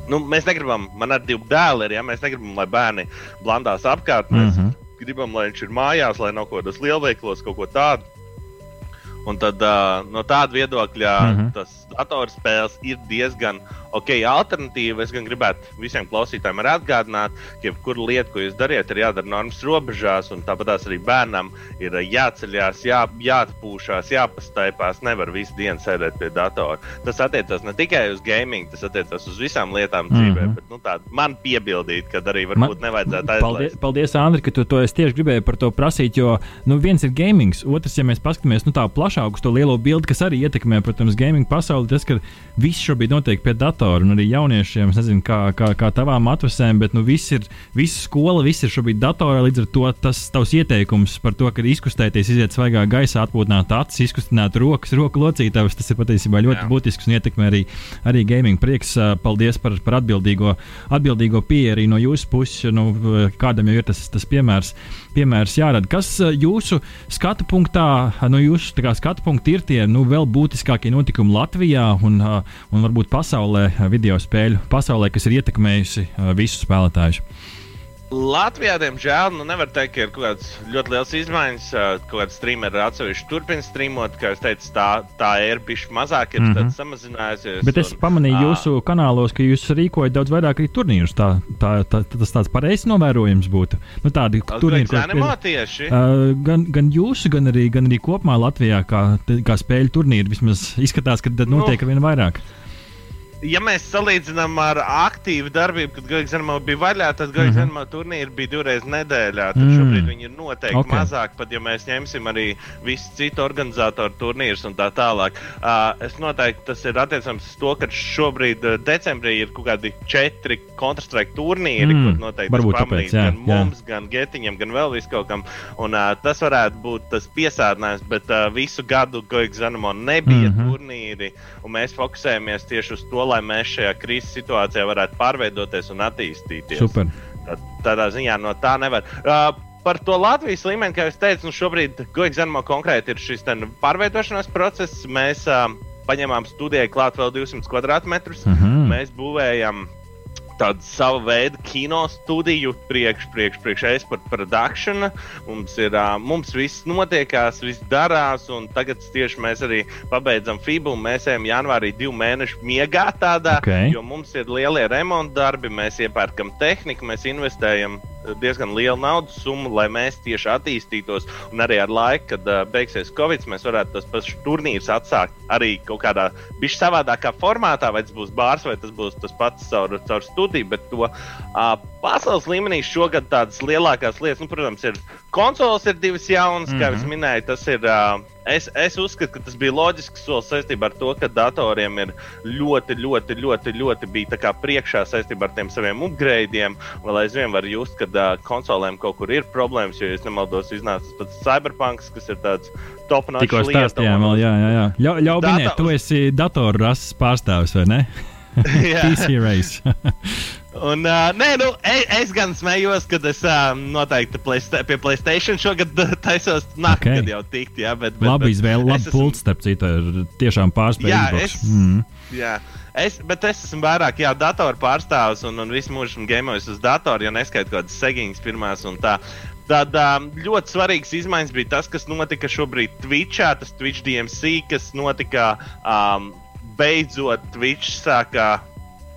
Nu, mēs negribam, man ir divi dēli, ir, ja mēs negribam, lai bērni blandās apkārt. Mēs mm. -hmm. gribam, lai viņš ir mājās, lai nav kaut kādos lielveikalos, kaut ko tādu. Un tad uh, no tāda viedokļa mm. -hmm. tas datorspēles ir diezgan ok, alternatīva. Es gan gribētu visiem klausītājiem atgādināt, ka jebkura lieta, ko jūs dariet, ir jādara normas robežās, un tāpat arī bērnam ir jāceļās, jā, jāatpūšās, jāpastaipās. Nevar visu dienu sēdēt pie datora. Tas attiecas ne tikai uz gaming, tas attiecas uz visām lietām Mhm. dzīvē, bet nu, tā man piebildīt, ka arī varbūt nevajadzētu Paldies, aizlaist. paldies Andri, ka tu to es tieši gribēju par to prasīt. Jo nu, viens ir gaming, otrs, ja mēs paskatāmies nu, tā plašāk uz to lielo bildi, kas arī ietekmē, protams, gaming pasauli, tas, ka viss šobrīd notiek pie datora un arī jauniešiem, es nezinu, kā, kā, kā tavām atvasēm, bet nu, viss ir, visa skola, viss ir šobrīd datorā. Līdz ar to tas tavs ieteikums par to, ka izkustēties, iziet svaigā gaisā, atpūtināt acis, izkustināt rokas, roku locītavas, tas ir patiesībā ļoti Jā. būtisks un ietekmē arī, arī gaming. Prieks, paldies par, par atbildīgo, atbildīgo pieeju arī no jūsu puses. Nu, kādam jau ir tas, tas piemērs, piemērs jārada. Kas jūsu skatu punktā, no jūsu tā kā skatu punkta ir tie nu, vēl būtiskākie notikumi Latvijā un, un varbūt pasaulē, video spēļu pasaulē, kas ir ietekmējusi ā, visus spēlētājus? Latvijā, diemžēl, nu nevar teikt, ka ir kaut kādas ļoti liels izmaiņas. ā, Kaut kāda streamera atsevišķi turpina streamot, kā jūs teicat, tā, tā ir bijusi mazāk, ir mm. -hmm. samazinājusies. Bet es un, pamanīju ā, jūsu kanālos, ka jūs rīkojat daudz vairāk arī turnīrus. Tā, tā, tā, tas tāds pareizs novērojums būtu. Nu, tādi turnīri, kur- animā tieši. Uh, gan, gan jūsu, gan arī, gan arī kopumā Latvijā, kā, kā spēļu turnīri, vismaz izskatās, ka tad notiek ar vien vairāk. Ja mēs salīdzinām ar aktīvu darbību, kad Gaigas Zenmā bija vaļā, tad Gaigas mm -hmm. turnīri bija divreiz nedēļā. Tad Mhm. Mm. šobrīd viņi ir noteikti Ok. okay. mazāk, pat ja mēs ņemsim arī visu citu organizatoru turnīrus un tā tālāk. Uh, es noteikti tas ir attiecams uz to, ka šobrīd uh, decembrī ir kaut kādi četri Counter-Strike turnīri, Mm, ko noteikti varbūt es pamanīju tāpēc, jā, gan jā. mums, gan Getiņam, gan vēl viskaut kam. Un, uh, tas varētu būt tas piesādinājums, bet uh, visu gadu Gaigas Zenmā nebija mm Mhm. -hmm. turnīri, un mēs fokusējamies tieši uz to, lai mēs šajā krīzes situācijā varētu pārveidoties un attīstīties. Super. Tad, tādā ziņā no tā nevar. Uh, Par to Latvijas līmeni, kā jau teicu, nu šobrīd Goigs Zenmo konkrēti ir šis ten pārveidošanās process. Mēs uh, paņēmām studijai klāt vēl 200 kvadrātmetrus. Mhm. Mēs būvējam tādu savu veidu kino studiju, priekš, priekš, priekš eksporta produkšana. Mums ir, mums viss notiekās, viss darās, un tagad tieši mēs arī pabeidzam FIBU. Mēs ejam janvārī divu mēnešu miegā tādā, Ok. jo mums ir lielie remonta darbi, mēs iepērkam tehniku, mēs investējam diezgan lielu naudas summu, lai mēs tieši attīstītos. Un arī ar laiku, kad uh, beigsies Covid, mēs varētu tos pašus turnīrus atsākt arī kaut kādā bišķi savādākā formātā, vai tas būs bārs, vai tas būs tas pats caur, caur studiju. Bet to uh, pasaules līmenī šogad tādas lielākās lietas, nu, protams, ir konsoles, ir divas jaunas, mm -hmm. kā jau minēju, tas ir. Uh, Es, es uzskatu, ka tas bija loģisks solis saistībā ar to, ka datoriem ir ļoti, ļoti, ļoti, ļoti bija tā kā priekšā saistībā ar tiem saviem upgradeiem. Vēl aizvien var just, ka uh, konsolēm kaut kur ir problēmas, jo, ja es nemaldos, iznāca tas pats Cyberpunks, kas ir tāds top-notch Tikko stāstījām, vēl, jā, jā. jā. Ļau, ļau Data- minēt, tu esi datoru rases pārstāvis, vai ne? PC race. Un, uh, nē, nu, es, es gan smējos, ka es uh, noteikti playsta pie Playstation šogad taisos nākt, Ok. okay. kad jau tikt. Jā, bet, bet, Labi izvēle, es labi esmu- pults, starp citu, ir tiešām pārspējis. Jā, Xbox. es- Mm. Jā, es, bet es esmu vairāk jā, datoru pārstāvis un, un visu mūžu esmu gamojis uz datoru, ja neskaitu kaut kādas segiņas pirmās un tā. Tad um, ļoti svarīgs izmaiņas bija tas, kas notika šobrīd Twitchā, tas Twitch DMC, kas notika um, beidzot Twitch sākā.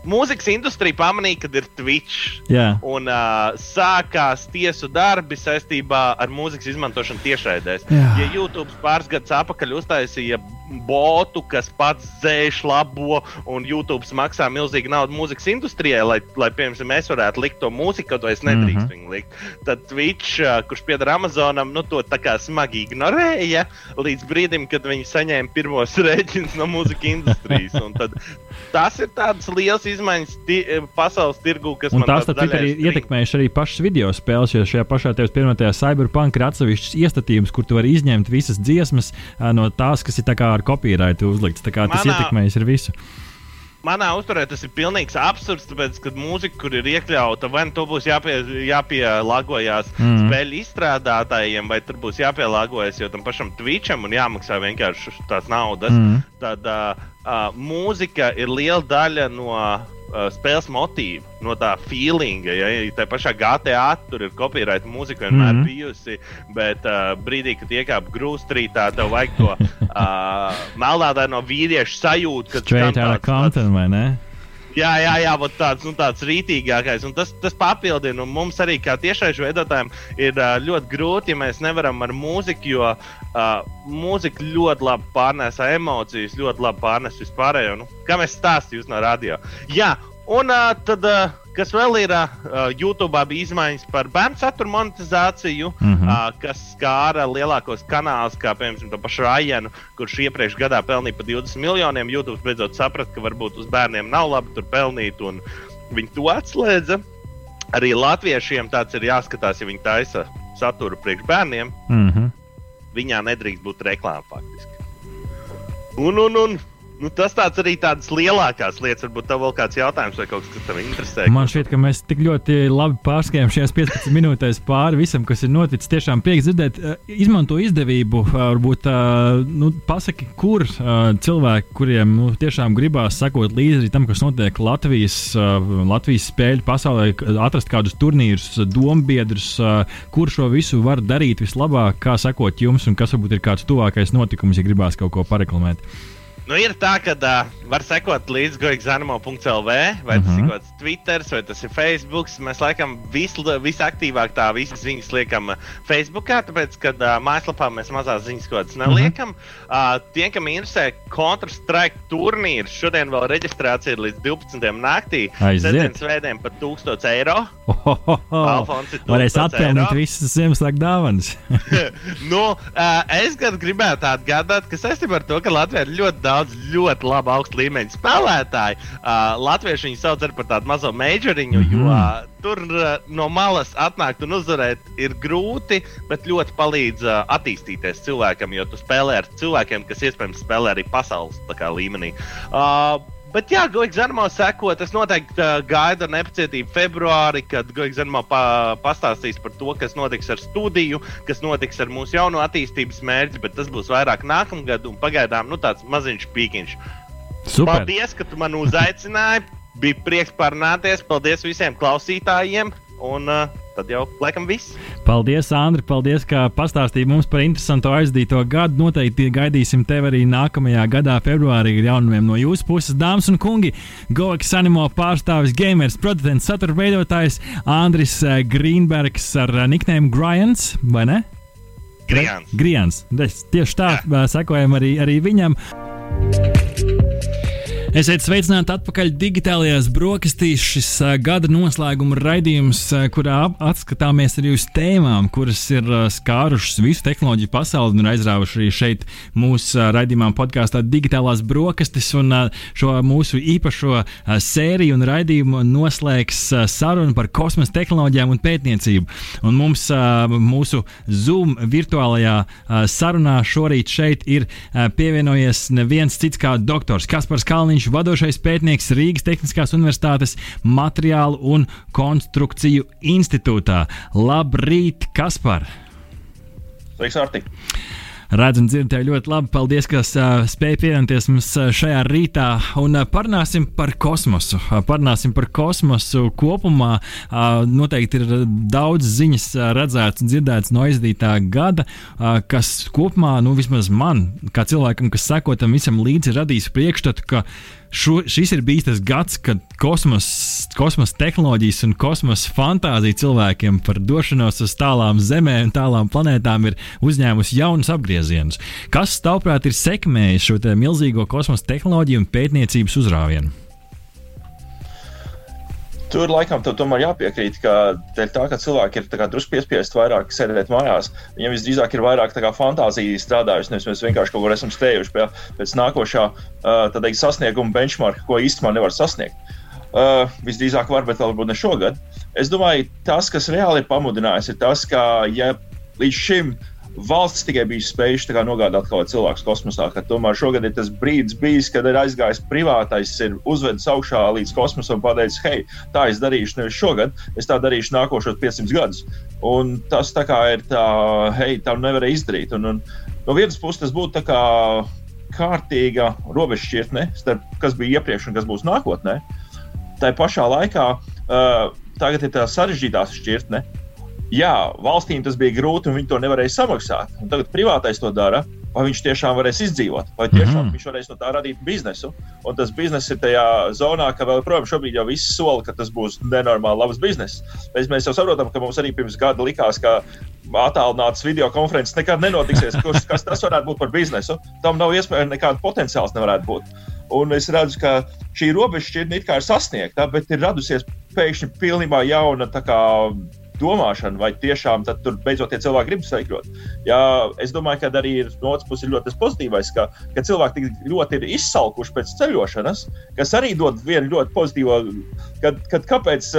Mūzikas industrija pamanīja, ka ir Twitch. Jā. Un uh, sākās tiesu darbi saistībā ar mūzikas izmantošanu tiešraidēs. Ja YouTube pāris gadus atpakaļ uztaisīja botu, kas pats dzēš, labo, un YouTube maksā milzīgu naudu mūzikas industrijai, lai, lai piemēram, mēs varētu likt to mūziku, kaut vai es nedrīkstu mm. -hmm. viņu likt, tad Twitch, uh, kurš pieder Amazonam, nu, to tā kā smagi ignorēja līdz brīdim, kad viņi saņēma pirmos rēķinus no mūzikas industrijas. Tas ir tāds liels izmaiņas ti pasaules tirgū, kas Un tās ir string- ietekmējušas arī pašas video spēles, jo šajā pašā tevis pieminētajā Cyberpunk ir atsevišķs iestatījums, kur tu vari izņemt visas dziesmas ā, no tās, kas ir tā kā ar copyright uzlikts. Tā kā tas Manā- ietekmējis ar visu. Manā uzturē tas ir pilnīgs absurds, tāpēc, ka mūzika, kur ir iekļauta, vai nu to būs jāpie, jāpielāgojas mm. spēļu izstrādātājiem, vai tur būs jāpielāgojas jau tam pašam Twitcham un jāmaksā vienkārši tās naudas, mm. tad uh, uh, mūzika ir liela daļa no. Uh, spēles motīva, no tā feelinga. Ja, ja tā pašā GTA tur ir copyright mūzika vienmēr mm. -hmm. bijusi, bet uh, brīdī, kad iekāp grūstrītā, tev vajag to uh, melnādā no vīrieša sajūtu, ka Straight out of Compton, vai ne? Jā, jā, jā būt tāds, nu, tāds rītīgākais. Un tas, tas papildina. Un mums arī, kā tiešais veidotājiem, ir ļoti grūti, ja mēs nevaram ar mūziku, jo uh, mūzika ļoti labi pārnēsā emocijas, ļoti labi pārnēs vispārējo. Nu, kā mēs stāstījām no radio. Jā, un uh, tad, uh, kas vēl ir, uh, YouTube bija izmaiņas par bērnu satura monetizāciju, mm. -hmm. uh, kas skāra lielākos kanālus, kā piemēram to pašu Rajanu, kurš iepriekš gadā pelnīja par 20 miljoniem. YouTube beidzot saprata, ka varbūt uz bērniem nav labi tur pelnīt, un viņi to atslēdza. Arī latviešiem tāds ir jāskatās, ja viņi taisa saturu priekš bērniem. Mm -hmm. Viņā nedrīkst būt reklāma faktiski. Un, un, un nu, tas tāds arī tādas lielākās lietas, varbūt tev vēl kāds jautājums vai kaut kas, kas tev interesē. Man šķiet, ka mēs tik ļoti labi pārskājām šajās 15 minūtēs pāri visam, kas ir noticis. Tiešām prieks dzirdēt, Eh, izmanto izdevību. eh, Varbūt eh, nu, pasaki, kur cilvēki, kuriem nu, tiešām gribās sekot līdzi tam, kas notiek Latvijas, Latvijas spēļu pasaulē, atrast kādus turnīrus, dombiedrus, kur šo visu var darīt vislabāk, kā sekot jums, un kas varbūt ir kāds tuvākais notikums, ja gribās kaut ko pareklamēt. Nu, ir tā, ka uh, var sekot līdzi goigzanamo.lv, vai tas Mhm. ir kaut kāds Twitter, vai tas ir Facebook. Mēs laikam vis, visaktīvāk tā visas ziņas liekam uh, Facebookā, tāpēc, ka uh, mājaslapā mēs mazās ziņas kaut kādas neliekam. Mm -hmm. uh, tie, kam interesē Counter-Strike turnīrs, šodien vēl reģistrācija ir līdz 12. naktī. Aiziet. Svētdien par 1000 eiro. Alfons Varēs 1000 atpelnīt visas Ziemassvētku dāvanas. nu, uh, es gan gribētu atgādāt, ka saistībā ar to, ka Latvijā ir ļoti daudz ļoti labu augstu līmeņu spēlētāju, uh, Latvieši viņu sauc par tādu mazo majoriņu, mm -hmm. jo uh, tur uh, no malas atnākt un uzvarēt ir grūti, bet ļoti palīdz uh, attīstīties cilvēkam, jo tu spēlē ar cilvēkiem, kas iespējams spēlē arī pasaules kā, līmenī. Uh, Bet, jā, Zanamo sekot. Es noteikti uh, gaidu ar nepacietību februāri, kad Zanamo pa, pastāstīs par to, kas notiks ar studiju, kas notiks ar mūsu jauno attīstības mērķi, bet tas būs vairāk nākamgad un pagaidām nu, tāds maziņš pīkiņš. Super! Paldies, ka tu man uzaicināji. bija prieks parunāties. Paldies visiem klausītājiem! Un uh, tad jau laikam viss. Paldies, Andri! Paldies, ka pastāstīji mums par interesantu aizdīto gadu. Noteikti gaidīsim tevi arī nākamajā gadā, februārī, ar jaunumiem no jūsu puses. Dāmas un kungi, Goeks Animo pārstāvis, gamers, producents, satura veidotājs Andris eh, Greenbergs ar eh, niknēm Grians, vai ne? Grijāns. Grians. Es Tieši tā, eh, sekojam arī, arī viņam. Esiet sveicināti atpakaļ digitālajās brokastīs. Šis gada noslēguma raidījums, kurā atskatāmies arī uz tēmām, kuras ir skārušas visu tehnoloģiju pasauli un aizrāvuši arī šeit mūsu raidījumā podkāstā Digitālās brokastis. Un, šo mūsu īpašo sēriju un raidījumu noslēgs saruna par kosmosa tehnoloģijām un pētniecību. Un mums mūsu Zoom virtuālajā sarunā šorīt šeit ir pievienojies neviens cits kā doktors Kaspars Kalniņš, vadošais pētnieks Rīgas Tehniskās Universitātes Materiālu un konstrukciju institūtā. Labrīt, Kaspar! Sveiks, Arti! Redzu un dzirdu tevi ļoti labi. Paldies, ka uh, spēj pievienoties mums šajā rītā. Un uh, parunāsim par kosmosu. Uh, parunāsim par kosmosu kopumā. Uh, noteikti ir daudz ziņas uh, redzētas un dzirdētas no aizdītā gada, uh, kas kopumā, nu vismaz man, kā cilvēkam, kas seko tam visam līdzi, ir radījis priekšstatu, ka Šo, šis ir bijis tas gads, kad kosmosa kosmos tehnoloģijas un kosmosa fantāzija cilvēkiem par došanos uz tālām zemēm un tālām planētām ir uzņēmusi jaunus apgriezienus. Kas, tavuprāt, ir sekmējis šo milzīgo kosmosa tehnoloģiju un pētniecības uzrāvienu? Tur laikam tev tomēr jāpiekrīt, ka dēļ tā, ka cilvēki ir drusku piespiesti vairāk sēdēt mājās, viņiem visdrīzāk ir vairāk fantāzija strādājusi, nevis mēs vienkārši kaut kur esam stējuši pie, pēc nākošā uh, teikt, sasnieguma benchmarka, ko īstenībā nevar sasniegt. Uh, visdrīzāk var, bet varbūt ne šogad. Es domāju, tas, kas reāli ir pamudinājis, ir tas, ka ja līdz šim valsts tikai bija spējuši nogādāt kaut kādu cilvēku kosmosā, tomēr šogad ir tas brīdis bijis, kad ir aizgājis privātais, ir uzvedis augšā līdz kosmosam un pateicis, hei, tā es darīšu nevis šogad, es tā darīšu nākošos 500 gadus. Un tas tā kā ir tā, hei, tā nevarēja izdarīt. Un, un no vienas puses tas būtu tā kā kārtīga robežšķirtne starp kas bija iepriekš un kas būs nākotnē. Tā pašā laikā uh, tagad ir tā sarežģītā šķirtne. Jā, valstīm tas bija grūti, un viņi to nevarēja samaksāt. Un tagad privātais to dara. Vai viņš tiešām varēs izdzīvot, vai tiešām mm viņš varēs no tā radīt biznesu. Un tas bizness ir tajā zonā, ka vēl joprojām šobrīd jau viss sola, ka tas būs nenormāli labs bizness. Mēs, mēs jau saprotam, ka mums arī pirms gada likās, ka attālinātas video konferences nekad nenotiksies. Kurš, kas tas varētu būt par biznesu? Tam nav iespēja, nekāda potenciāls nevarētu būt. Un es redzu, ka šī robežšķirtne it kā ir sasniegta, bet ir radusies pēkšņi pilnībā jauna tā kā domāšana, vai tiešām tur beidzot tie cilvēki grib sekot. Es domāju, ka arī ir no otras puses ļoti pozitīvais, ka, ka cilvēki tik ļoti ir izsalkuši pēc ceļošanas, kas arī dod vienu ļoti pozitīvu, kad, kad kāpēc.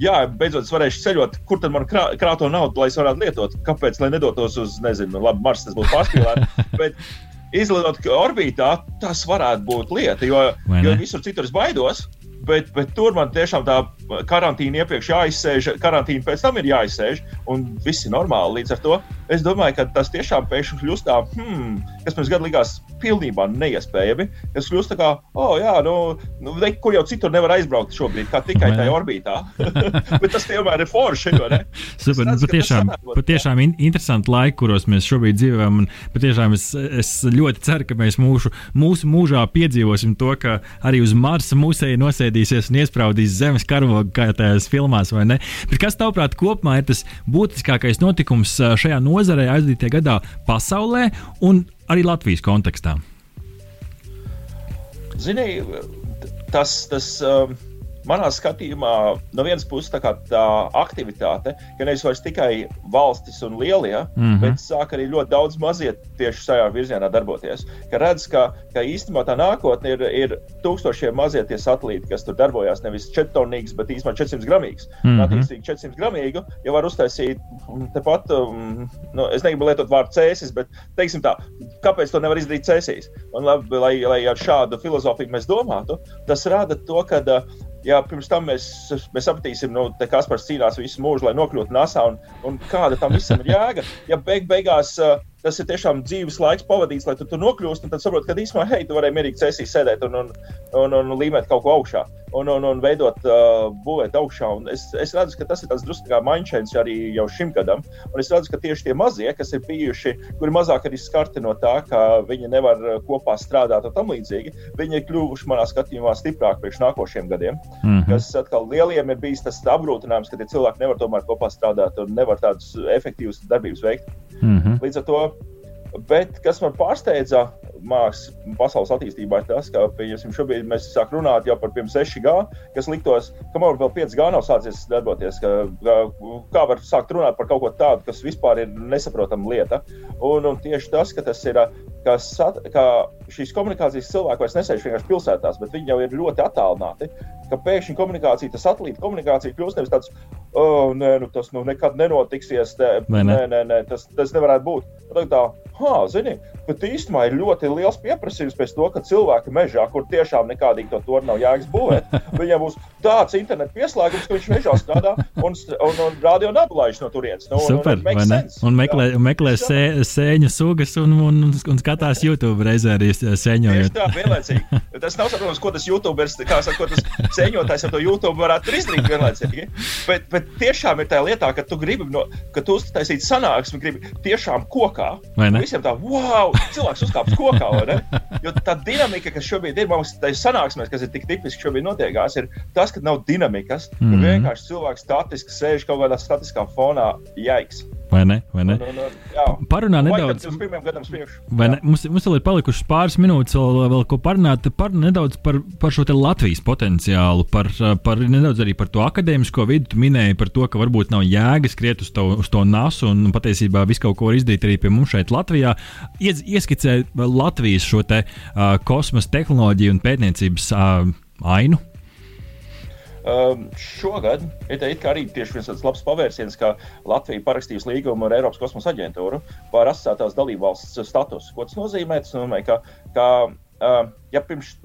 Jā, beidzot, es varēšu ceļot, kur tad man krā, krāto naudu, lai es varētu lietot. Kāpēc, lai nedotos uz, nezinu, labi, Mars, tas būtu pārspīlēts. Izlidot orbītā, tas varētu būt lieta, jo, jo visur citur es baidos. Bet, bet tur man tiešām tā karantīna iepriekš jāizsēž, karantīna pēc tam ir jāizsēž, un viss ir normāli. Līdz ar to es domāju, ka tas tiešām pēkšņi kļūst tā, hmm, kas mums gadu likās pilnībā neiespējami. Tas kļūst tā kā, oh, jā, nu, nu ne, kur jau citur nevar aizbraukt šobrīd, kā tikai tajā orbītā. bet tas tomēr ir forši. Super, nu, patiešām, patiešām in interesanti laiki, kuros mēs šobrīd dzīvojam. Patiešām es, es ļoti ceru, ka mēs mūsu, mūsu mūžā piedzīvosim to, ka arī uz Marsa mūsēji nosēdīsies un iespraudīs zemes kā tajās filmās, vai ne? Bet kas, tavuprāt, kopumā ir tas būtiskākais notikums šajā nozarē aizdītajā gadā pasaulē un arī Latvijas kontekstā? Zini, tas. tas um... Manā skatījumā, no vienas puses, tā, tā aktivitāte, ka nevis vairs tikai valstis un lielie, mm -hmm. bet sāk arī ļoti daudz mazie tieši šajā virzienā darboties. Ka redz, ka, ka īstenībā tā nākotne ir, ir tūkstošiem mazie tie satelīti, kas tur darbojas. Nevis 4 tonīgs, bet īstenībā 400 gramīgs. Mm -hmm. Attiecīgi 400 gramīgu jau var uztaisīt tepat, um, nu, es negribu lietot vārdu cēsis, bet teiksim tā, kāpēc to nevar izdarīt cēsīs? Un labi, lai, lai ar šādu filozofiju mēs domātu, tas rada to, ka uh, ja pirms tam mēs, mēs sapratīsim, nu, kas par cīnās visu mūžu, lai nokļūtu NASA un, un kāda tam visam ir jēga. Ja beig, beigās uh, tas ir tiešām dzīves laiks pavadīts, lai tu tur nokļūstu. Tad saproti, ka īstenībā, hei, tu varēji mierīgi cēsī sēdēt un, un, un, un līmēt kaut ko augšā un, un, un veidot, uh, būvēt augšā. Un es, es redzu, ka tas ir tas drusku kā mindčēns arī jau šim gadam. Un es redzu, ka tieši tie mazie, kas ir bijuši, kuri mazāk arī skarti no tā, ka viņi nevar kopā strādāt un tam līdzīgi, viņi ir kļuvuši manā skatījumā stiprāki priekš nākošiem gadiem. Mm -hmm. Kas atkal lieliem ir bijis tas apgrūtinājums, ka tie cilvēki nevar tomēr kopā strādāt un nevar tādus efektīvus darbības veikt. Mm -hmm. Līdz ar to Bet kas man pārsteidza mākslas pasaules attīstībā, ir tas, ka šobrīd mēs sākam runāt jau par 6G, kas liktos, ka man vēl 5G nav sācies darboties. Ka, ka, kā var sākt runāt par kaut ko tādu, kas vispār ir nesaprotama lieta? Un, un tieši tas, ka tas ir ka, sat, ka šīs komunikācijas cilvēki vairs nesēž vienkārši pilsētās, bet viņi jau ir ļoti attālināti. Pēkšņi komunikācija, tas satelīta komunikācija kļūst nevis tāds, oh, nē, nu, tas nu, nekad nenotiksies, te, ne? nē, nē, nē, tas, tas nevarētu būt. Tā, tā, ha, zini, bet īstenībā ir ļoti liels pieprasījums pēc to, ka cilvēki mežā, kur tiešām nekādīgi to tur nav jēgas būvēt, viņiem būs tāds internetu pieslēgums, ka viņš mežā strādā un, un, un radio nablaiž no turienes. Nu, Super, un, un, un, un meklē, jā. meklē sē, sēņu sugas un, un, un skatās YouTube reizē arī sēņojot. Tā, vienlaicīgi. Tas nav saprotams, ko tas YouTuberis, kā saka, ko tas sēņotājs ar to YouTube varētu izdarīt vienlaicīgi. Bet, bet tiešām ir tā lietā, ka tu gribi, no, ka tu uztaisītu sanāksmi, gribi tiešām kokā. Visiem tā, wow, cilvēks uzkāps kokā, vai ne? Jo tā dinamika, kas šobrīd ir mums tajā sanāksmēs, kas ir tik tipiski šobrīd notiekās, ir tas, ka nav dinamikas, mm -hmm. vienkārši cilvēks statiski sēž kaut kādā statiskā fonā, jaiks. Vai ne? Vai ne? Un, un, un, Parunā nedaudz. Vai ne? Mums, mums vēl ir palikušas pāris minūtes, vēl, vēl ko parunāt. Par nedaudz par, par šo Latvijas potenciālu, par, par nedaudz arī par to akadēmisko vidi. Tu minēji par to, ka varbūt nav jēgas skriet uz to, uz to nasu un patiesībā visu kaut ko var izdarīt arī pie mums šeit Latvijā. Ies, ieskicē Latvijas šo te uh, kosmosa tehnoloģiju un pētniecības uh, ainu. Um, šogad ir arī viens tāds labs pavērsiens, ka Latvija parakstījusi līgumu ar Eiropas kosmosa aģentūru par asociētās dalībvalsts statusu. Ko tas nozīmē? Tas nozīmē, ka, ka uh, ja pirms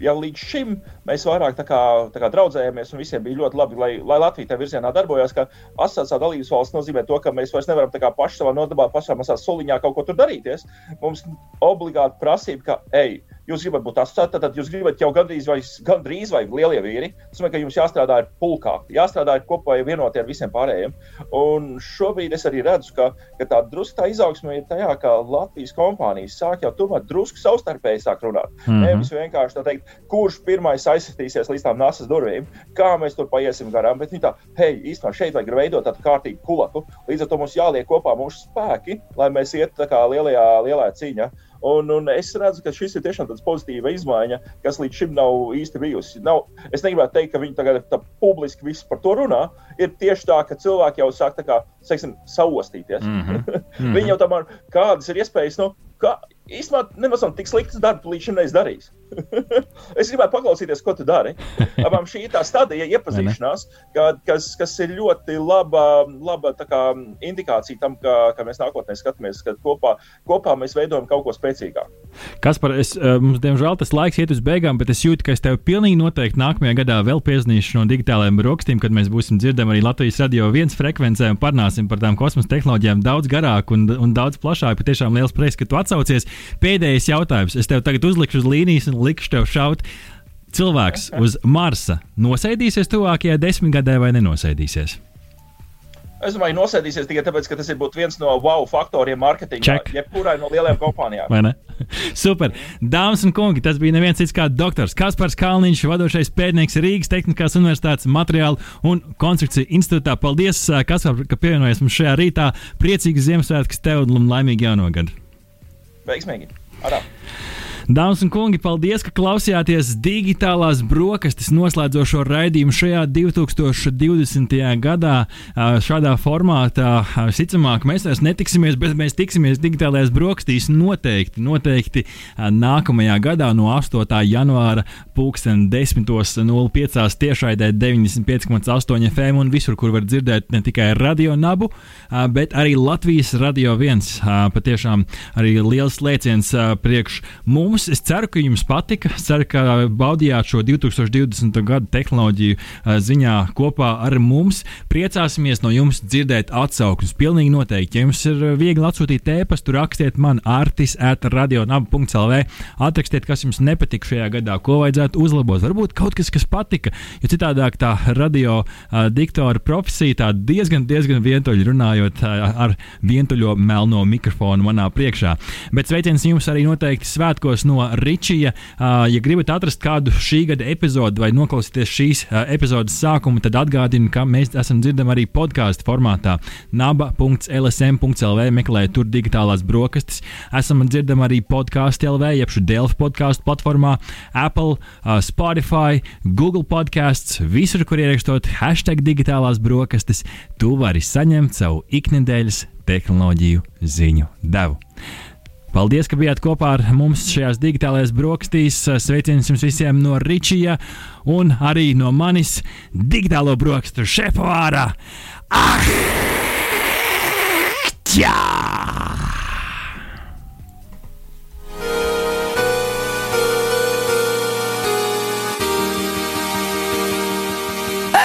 jau līdz šim mēs vairāk tā kā, tā kā draudzējāmies, un visiem bija ļoti labi, lai, lai Latvija tajā virzienā darbojās. Ka asociētā dalības valsts nozīmē to, ka mēs vairs nevaram paši savā nodabā, pašā mazā soliņā kaut ko tur darīties. Mums obligāti prasība, ka, ej, jūs gribat būt asociēti, tad jūs gribat jau gandrīz vai, gandrīz vai lielie vīri. Tas nozīmē, ka jums jāstrādā ir pulkā, jāstrādā ir kopā vienoti ar visiem pārējiem. Un šobrīd es arī redzu, ka, ka tā drusku tā izaugsme ir tajā, ka Latvijas kompānijas sāk jau tomēr drusku savstarpēji sāk runāt. Mm -hmm. Nevis vienkārši tā teikt, kurš pirmais aizsistīsies līdz tām nasas durvīm, kā mēs tur paiesim garām. Bet viņi tā, hei, īstenībā šeit vajag veidot tādu kārtīgu kulaku. Līdz ar to mums jāliek kopā mūsu spēki, lai mēs ietu tā kā lielajā, lielajā cīņā. Un, un es redzu, ka šis ir tiešām tāds pozitīva izmaiņa, kas līdz šim nav īsti bijusi. Nav, es negribētu teikt, ka viņi tagad tā publiski visu par to runā. Ir tieši tā, ka cilvēki jau sāk kā, teiksim, saostīties. Mm -hmm. viņi jau tomēr kādas ir iespējas, nu, kā, īstenībā nemaz nav tik slikts darbs, līdz šim neesmu darījis. es gribētu paklausīties, ko tu dari. Abām šī ir tā stadija, iepazīšanās, ka, kas, kas ir ļoti laba, laba kā, indikācija tam, ka, ka mēs nākotnē skatāmies, ka kopā, kopā mēs veidojam kaut ko spēcīgāku. Kas par es, eh, mums, diemžēl, tas laiks iet uz beigām, bet es jūtu, ka es tev pilnīgi noteikti nākamajā gadā vēl piezīmēšu no digitālajiem rakstīm, kad mēs būsim dzirdami arī Latvijas radio viens frekvencē un parunāsim par tām kosmosa tehnoloģijām daudz garāk un, un daudz plašāk. Patiešām liels prieks, ka tu atsaucies. Pēdējais jautājums. Es tev tagad uzlikšu uz līnijas un likšu tev šaut. Cilvēks uz Marsa nosēdīsies tuvākajā desmitgadē vai nenosēdīsies? Es domāju, nosēdīsies tikai tāpēc, ka tas ir viens no wow faktoriem mārketingā, jebkurai no lielajām kompānijām. Vai ne? Super. Dāmas un kungi, tas bija neviens cits kā doktors Kaspars Kalniņš, vadošais pētnieks Rīgas Tehniskās Universitātes materiālu un konstrukciju institūtā. Paldies, Kaspar, ka pievienojies mums šajā rītā. Priecīgas Ziemassvētkus tev un laimīgi jauno gadu! Veiksmīgi! Arā. Dāmas un kungi, paldies, ka klausījāties digitālās brokastis noslēdzošo raidījumu šajā 2020. gadā. Šādā formātā, visticamāk, mēs vairs netiksimies, bet mēs tiksimies digitālajās brokastīs noteikti, noteikti nākamajā gadā no 8. janvāra 10.05. tiešraidē 95,8 FM un visur, kur var dzirdēt ne tikai radio nabu, bet arī Latvijas radio viens. Patiešām arī liels lēciens priekš mums jums. Es ceru, ka jums patika. Es ceru, ka baudījāt šo 2020. gada tehnoloģiju uh, ziņā kopā ar mums. Priecāsimies no jums dzirdēt atsauksmes. Pilnīgi noteikti. Ja jums ir viegli atsūtīt ēpastu, rakstiet man artis at radionab.lv. Atrakstiet, kas jums nepatika šajā gadā, ko vajadzētu uzlabot. Varbūt kaut kas, kas patika, jo citādāk tā radio uh, diktora profesija tā diezgan, diezgan vientuļi runājot uh, ar vientuļo melno mikrofonu manā priekšā. Bet sveiciens jums arī noteikti svētkos no Ričija. Ja gribat atrast kādu šī gada epizodi vai noklausīties šīs epizodes sākumu, tad atgādinu, ka mēs esam dzirdami arī podkāstu formātā naba.lsm.lv meklējiet tur digitālās brokastis. Esam dzirdami arī podkāstu LV, jeb šo Delfu podkāstu platformā, Apple, Spotify, Google podkāsts, visur, kur ierakstot hashtag digitālās brokastis, tu vari saņemt savu iknedēļas tehnoloģiju ziņu devu. Paldies, ka bijāt kopā ar mums šajās digitālajās brokastīs. Sveiciens jums visiem no Ričija un arī no manis digitālo brokastu šefpavāra. Ah! Jā!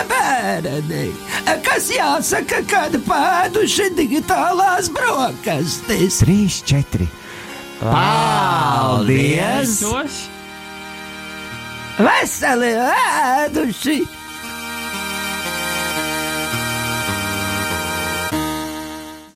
bērni, kas jāsaka, kad pēduši digitālās brokastis. 3, 4. Paldies! Paldies. Veseli ēduši!